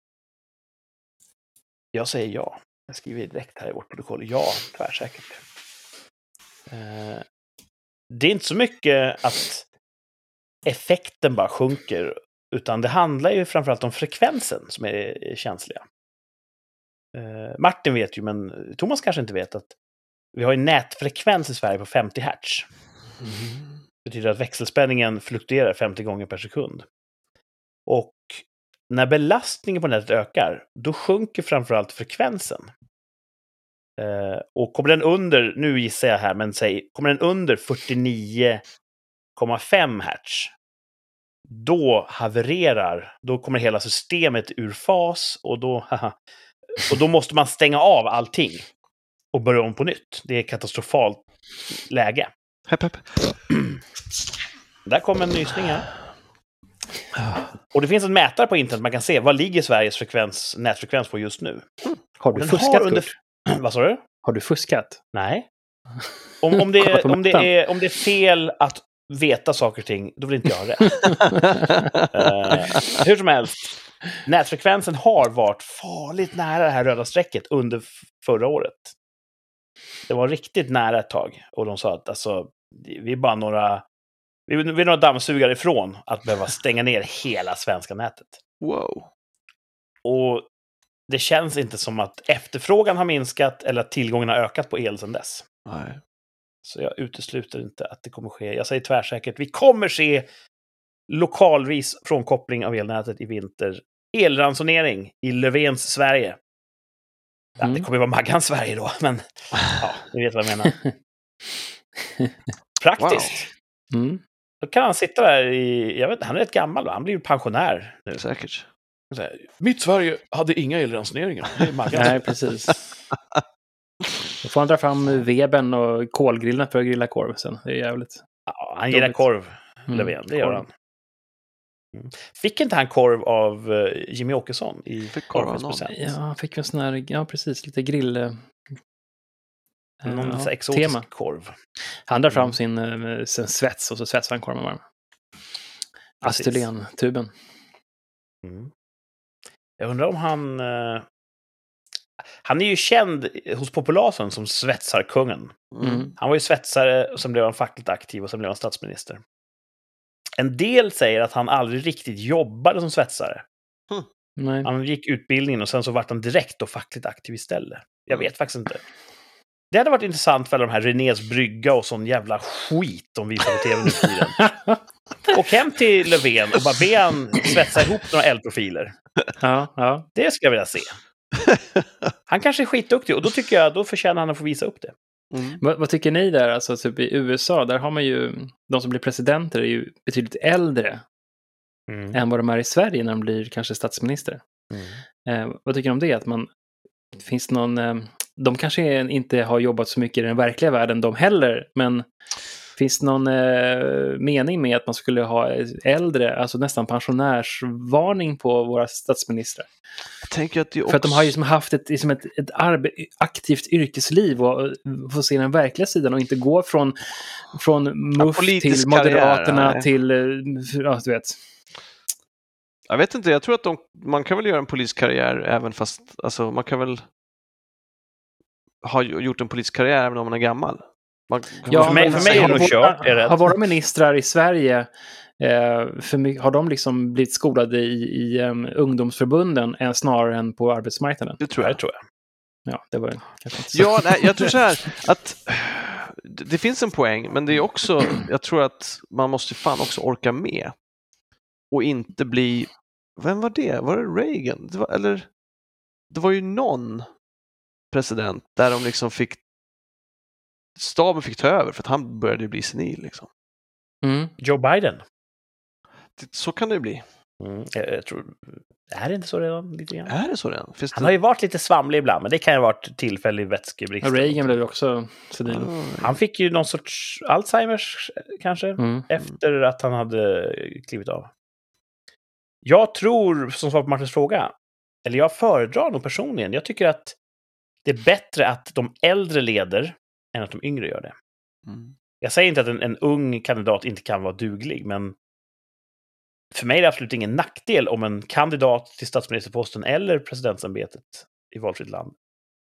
Jag säger ja. Jag skriver direkt här i vårt protokoll. Ja, tvärsäkert. Eh, Det är inte så mycket att effekten bara sjunker, utan det handlar ju framförallt om frekvensen som är känsliga. Eh, Martin vet ju, men Thomas kanske inte vet att vi har en nätfrekvens i Sverige på 50 hertz. Mm. Det betyder att växelspänningen fluktuerar 50 gånger per sekund. Och när belastningen på nätet ökar, då sjunker framförallt frekvensen. Eh, och kommer den under, nu gissar jag här, men säg, kommer den under 49,5 hertz, då havererar, då kommer hela systemet ur fas och då, haha, och då måste man stänga av allting och börja om på nytt. Det är katastrofalt läge. Hepp, hepp. Där kom en nysning här. Och det finns en mätare på internet man kan se vad ligger Sveriges frekvens, nätfrekvens på just nu. Har du Den fuskat, har under... Vad sa du? Har du fuskat? Nej. Om, om, det, är, om, det är, om det är fel att veta saker och ting, då vill inte jag ha rätt. Eh, hur som helst, nätfrekvensen har varit farligt nära det här röda strecket under förra året. Det var riktigt nära ett tag. Och de sa att alltså, vi är bara några, vi är vi är några dammsugare ifrån att behöva stänga ner hela svenska nätet. wow. Och det känns inte som att efterfrågan har minskat eller att tillgången har ökat på el sedan dess. Nej. Så jag utesluter inte att det kommer ske. Jag säger tvärsäkert, vi kommer se lokalvis frånkoppling av elnätet i vinter. Elransonering i Löfvens Sverige. Ja, Mm. Det kommer ju vara Maggans Sverige då, men ja, ni vet vad jag menar. Praktiskt. Mm. Då kan han sitta där i, jag vet han är rätt gammal va? Han blir ju pensionär nu. Säkert. Mitt Sverige hade inga elransoneringar. Nej, precis. Då får han dra fram weben och kolgrillen för att grilla korv sen. Det är jävligt. Ja, han gillar korv, Mm. Löfven. Det gör Korv. han. Mm. Fick inte han korv av eh, Jimmy Åkesson i Fick korv av? Ja, han fick väl sån här, ja precis, lite grill... eh, Någon ja, så här exotisk tema. korv. Han drar fram Mm. sin, eh, sin svets och så svetsar han korven varm. Precis. Astylen-tuben. Mm. Jag undrar om han... Han är ju känd hos populasen som svetsarkungen. Mm. Han var ju svetsare, och sen blev han fackligt aktiv och sen blev han statsminister. En del säger att han aldrig riktigt jobbade som svetsare. Nej. Han gick utbildningen och sen så vart han direkt då fackligt aktiv istället. Jag Mm. vet faktiskt inte. Det hade varit intressant för alla de här Renés brygga och sån jävla skit de visar på tv nu för tiden. Åk hem till Löfven och bara be han svetsa ihop några eldprofiler. ja, ja. Det skulle jag vilja se. Han kanske är skitduktig och då tycker jag då förtjänar han att få visa upp det. Mm. Vad, vad tycker ni där? Alltså, typ i USA, där har man ju, de som blir presidenter är ju betydligt äldre Mm. än vad de är i Sverige när de blir kanske statsminister. Mm. Eh, vad tycker du om det? Att man, finns någon, eh, de kanske inte har jobbat så mycket i den verkliga världen de heller, men finns det någon eh, mening med att man skulle ha äldre, alltså nästan pensionärsvarning på våra statsministrar? Jag tänker att det också... För att de har ju liksom haft ett, liksom ett, ett aktivt yrkesliv och eh, få se den verkliga sidan och inte gå från, från MUF politisk till Moderaterna karriär, till, eh, ja du vet. Jag vet inte, jag tror att de, man kan väl göra en politisk karriär även fast, alltså man kan väl ha gjort en politisk karriär även om man är gammal. Man, Ja, för mig- för mig är det nog våra- kört, är. Har våra ministrar i Sverige, eh, för mycket, har de liksom blivit skolade i, i um, ungdomsförbunden än, snarare än på arbetsmarknaden? det tror Ja, jag. det tror jag. Ja, det var kanske inte så. Ja, nej, jag tror så här att det det finns en poäng, men det är också, jag tror att man måste fan också orka med. Och inte bli, vem var det? Var det Reagan? Det var, eller, det var ju någon president där de liksom fick, staben fick ta över för att han började bli senil. Liksom. Mm. Joe Biden. Det, så kan det ju bli. Mm. Jag, jag tror... Är det inte så redan? Lite grann? Är det så redan? Finns Han det... har ju varit lite svamlig ibland, men det kan ju ha varit tillfällig vätskebrist. Ja, Reagan blev ju också senil. Ah, Han fick ju någon sorts Alzheimers, kanske, Mm. efter att han hade klivit av. Jag tror, som svar på Martins fråga, eller jag föredrar nog personligen, jag tycker att det är bättre att de äldre leder än att de yngre gör det. Mm. Jag säger inte att en, en ung kandidat inte kan vara duglig, men för mig är det absolut ingen nackdel om en kandidat till statsministerposten eller presidentsämbetet i valfritt land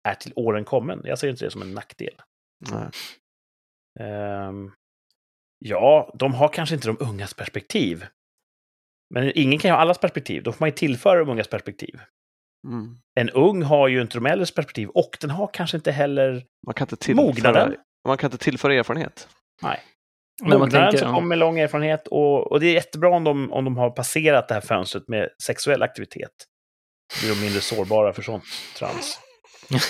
är till åren kommen. Jag ser inte det som en nackdel. Ehm, ja, de har kanske inte de ungas perspektiv. Men ingen kan ju ha allas perspektiv. Då får man ju tillföra de ungas perspektiv. Mm. En ung har ju inte de äldres perspektiv och den har kanske inte heller Man, kan inte tillföra, mognaden. man kan inte tillföra erfarenhet. Nej. Men man Mognaden tänker, som kommer med lång erfarenhet och, och det är jättebra om de, om de har passerat det här fönstret med sexuell aktivitet. Då blir de mindre sårbara för sånt trams.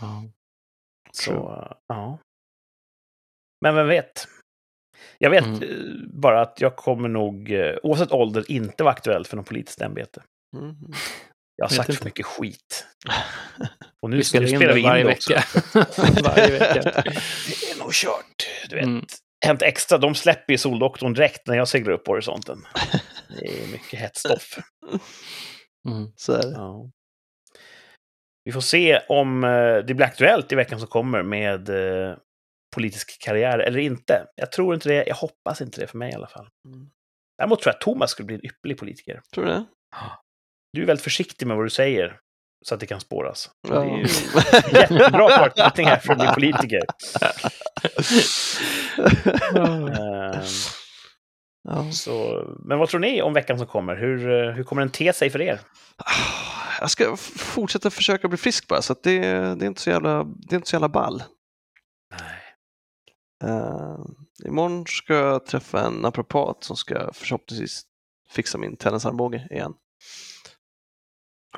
Ja. Så, ja. Men vem vet? Jag vet Mm. eh, bara att jag kommer nog, eh, oavsett ålder, inte vara aktuell för något politiskt ämbete. Mm. Jag har sagt för mycket skit. Och nu, Vi spelar nu spelar vi in varje det också. vecka. varje vecka. Det är nog kört. Du vet. Mm. Hänt Extra, de släpper ju Soldoktorn direkt när jag seglar upp horisonten. Det är mycket hett stoff. Mm. Så är det. Ja. Vi får se om eh, det blir aktuellt i veckan som kommer med eh, politisk karriär eller inte. Jag tror inte det. Jag hoppas inte det för mig i alla fall. Mm. Däremot tror jag att Thomas skulle bli en ypperlig politiker. Tror du det? Du är väldigt försiktig med vad du säger så att det kan spåras. Ja. Det är ju jättebra förutsättningar för att bli politiker. Ja. så, men vad tror ni om veckan som kommer? Hur, hur kommer den te sig för er? Jag ska fortsätta försöka bli frisk bara, så det, det, är inte så jävla, det är inte så jävla ball. Nej. Uh, imorgon ska jag träffa en naprapat som ska förhoppningsvis fixa min tennisarmbåge igen.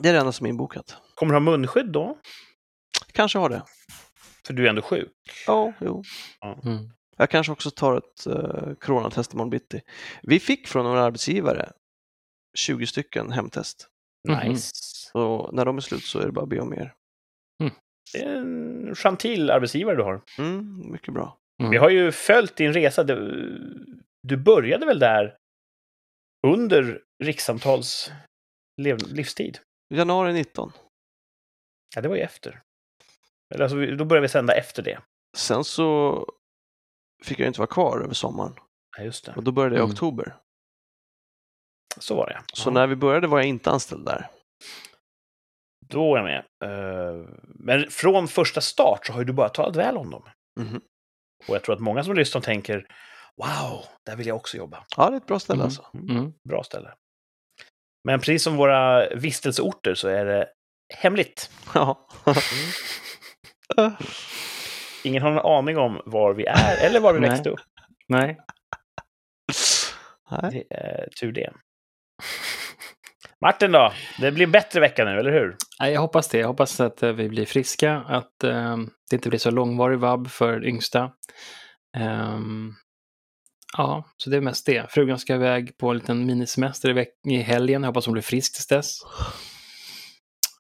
Det är det enda som är inbokat. Kommer du ha munskydd då? Kanske har det. För du är ändå sjuk. Ja, jo. Mm. Jag kanske också tar ett uh, coronatest imorgon bitti. Vi fick från några arbetsgivare 20 stycken hemtest. Mhm. Nice. Och när de är slut så är det bara att be om mer. Det är en gentil arbetsgivare du har. Mm, mycket bra. Mm. Vi har ju följt din resa. Du, du började väl där under rikssamtals livstid? Januari 19. Ja, det var ju efter. Eller alltså, då började vi sända efter det. Sen så fick jag inte vara kvar över sommaren Ja, just det. och då började jag i Mm. oktober. Så var det. Så Ja. när vi började var jag inte anställd där. Då är jag med. Eh, Men från första start så har ju du bara talat väl om dem. Mhm. Och jag tror att många som lyssnar tänker Wow, där vill jag också jobba. Ja, det är ett bra ställe Mm. alltså. Mm. Bra ställe. Men precis som våra vistelseorter så är det hemligt. Ja. Ingen har någon aning om var vi är eller var vi Nej. växte upp. Nej. Det är tur det. Martin då? Det blir en bättre vecka nu, eller hur? Nej, jag hoppas det. Jag hoppas att eh, vi blir friska, att eh, det inte blir så långvarig vabb för yngsta. Ja, så det är mest det. Frugan ska iväg på en liten minisemester i, i helgen. Jag hoppas hon blir frisk tills dess.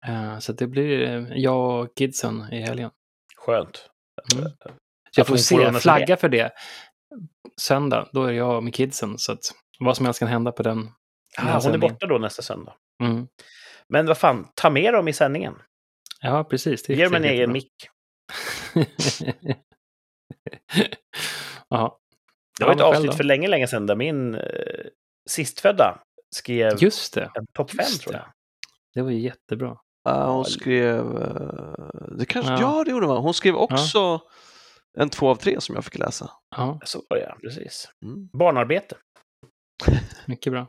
Eh, så det blir eh, jag och kidsen i helgen. Skönt. Mm. Så Att jag får får se, sig flagga för det. Söndag, då är jag med kidsen. Så att vad som helst kan hända på den. Ah, hon är borta då nästa söndag. Mm. Men vad fan, ta med dem i sändningen. Ja, precis. Det Ge dem en egen mick. ja. Det var Ja, ett avsnitt för länge, länge sedan där min eh, sistfödda skrev Just det. en topp fem, tror det. jag. Det var ju jättebra. Ja, hon skrev... eh, Det kanske, ja. Ja. det gjorde hon. Hon skrev också en två av tre som jag fick läsa. Ja, Så var det, ja. Precis. Mm. Barnarbete. mycket bra.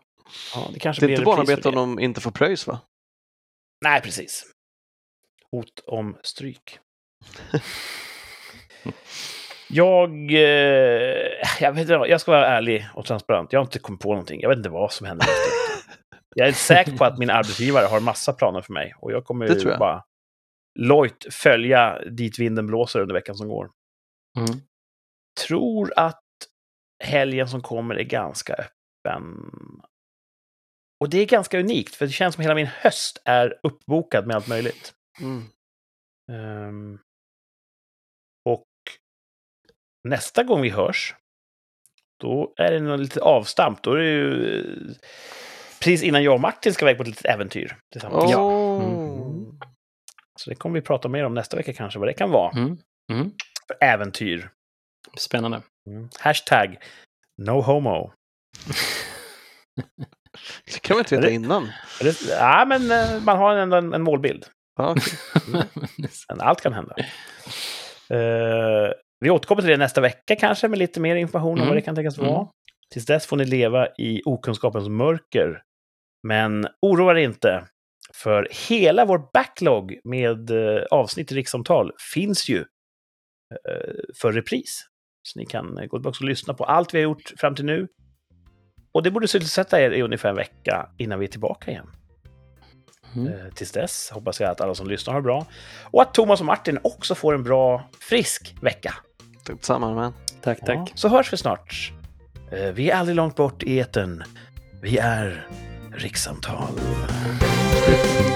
Ja, det kanske Det är blir inte barnarbete om det. de inte får pröjs va? Nej, precis. Hot om stryk. jag... Eh, jag, vet inte, jag ska vara ärlig och transparent. Jag har inte kommit på någonting. Jag vet inte vad som händer. Jag är säker på att min arbetsgivare har massa planer för mig. Och jag kommer Det tror jag. bara lojt följa dit vinden blåser under veckan som går. Mm. Tror att helgen som kommer är ganska öppen. Och det är ganska unikt, för det känns som hela min höst är uppbokad med allt möjligt. Mm. Ehm, nästa gång vi hörs, då är det något litet avstamp. Då är det ju eh, precis innan jag och Martin ska iväg på ett litet äventyr tillsammans. Åh. Mm. Så det kommer vi prata mer om nästa vecka kanske, vad det kan vara Mm. Mm. för äventyr. Spännande. Hashtag no homo. Det kan man inte veta Det- innan. Det, ja, men eh, man har ändå en, en målbild. Ja, okej. Men allt kan hända. Eh, vi återkommer till det nästa vecka kanske med lite mer information om Mm. vad det kan tänkas Mm. vara. Tills dess får ni leva i okunskapens mörker. Men oroa er inte, för hela vår backlog med eh, avsnitt i rikssamtal finns ju eh, för repris. Så ni kan eh, gå tillbaka och lyssna på allt vi har gjort fram till nu. Och det borde sysselsätta er i ungefär en vecka innan vi är tillbaka igen. Mm. Tills dess hoppas jag att alla som lyssnar har bra. Och att Thomas och Martin också får en bra, frisk vecka. Tack detsamma. Men. Tack, tack. Ja, så hörs vi snart. Eh, Vi är aldrig långt bort i etern. Vi är Rikssamtal.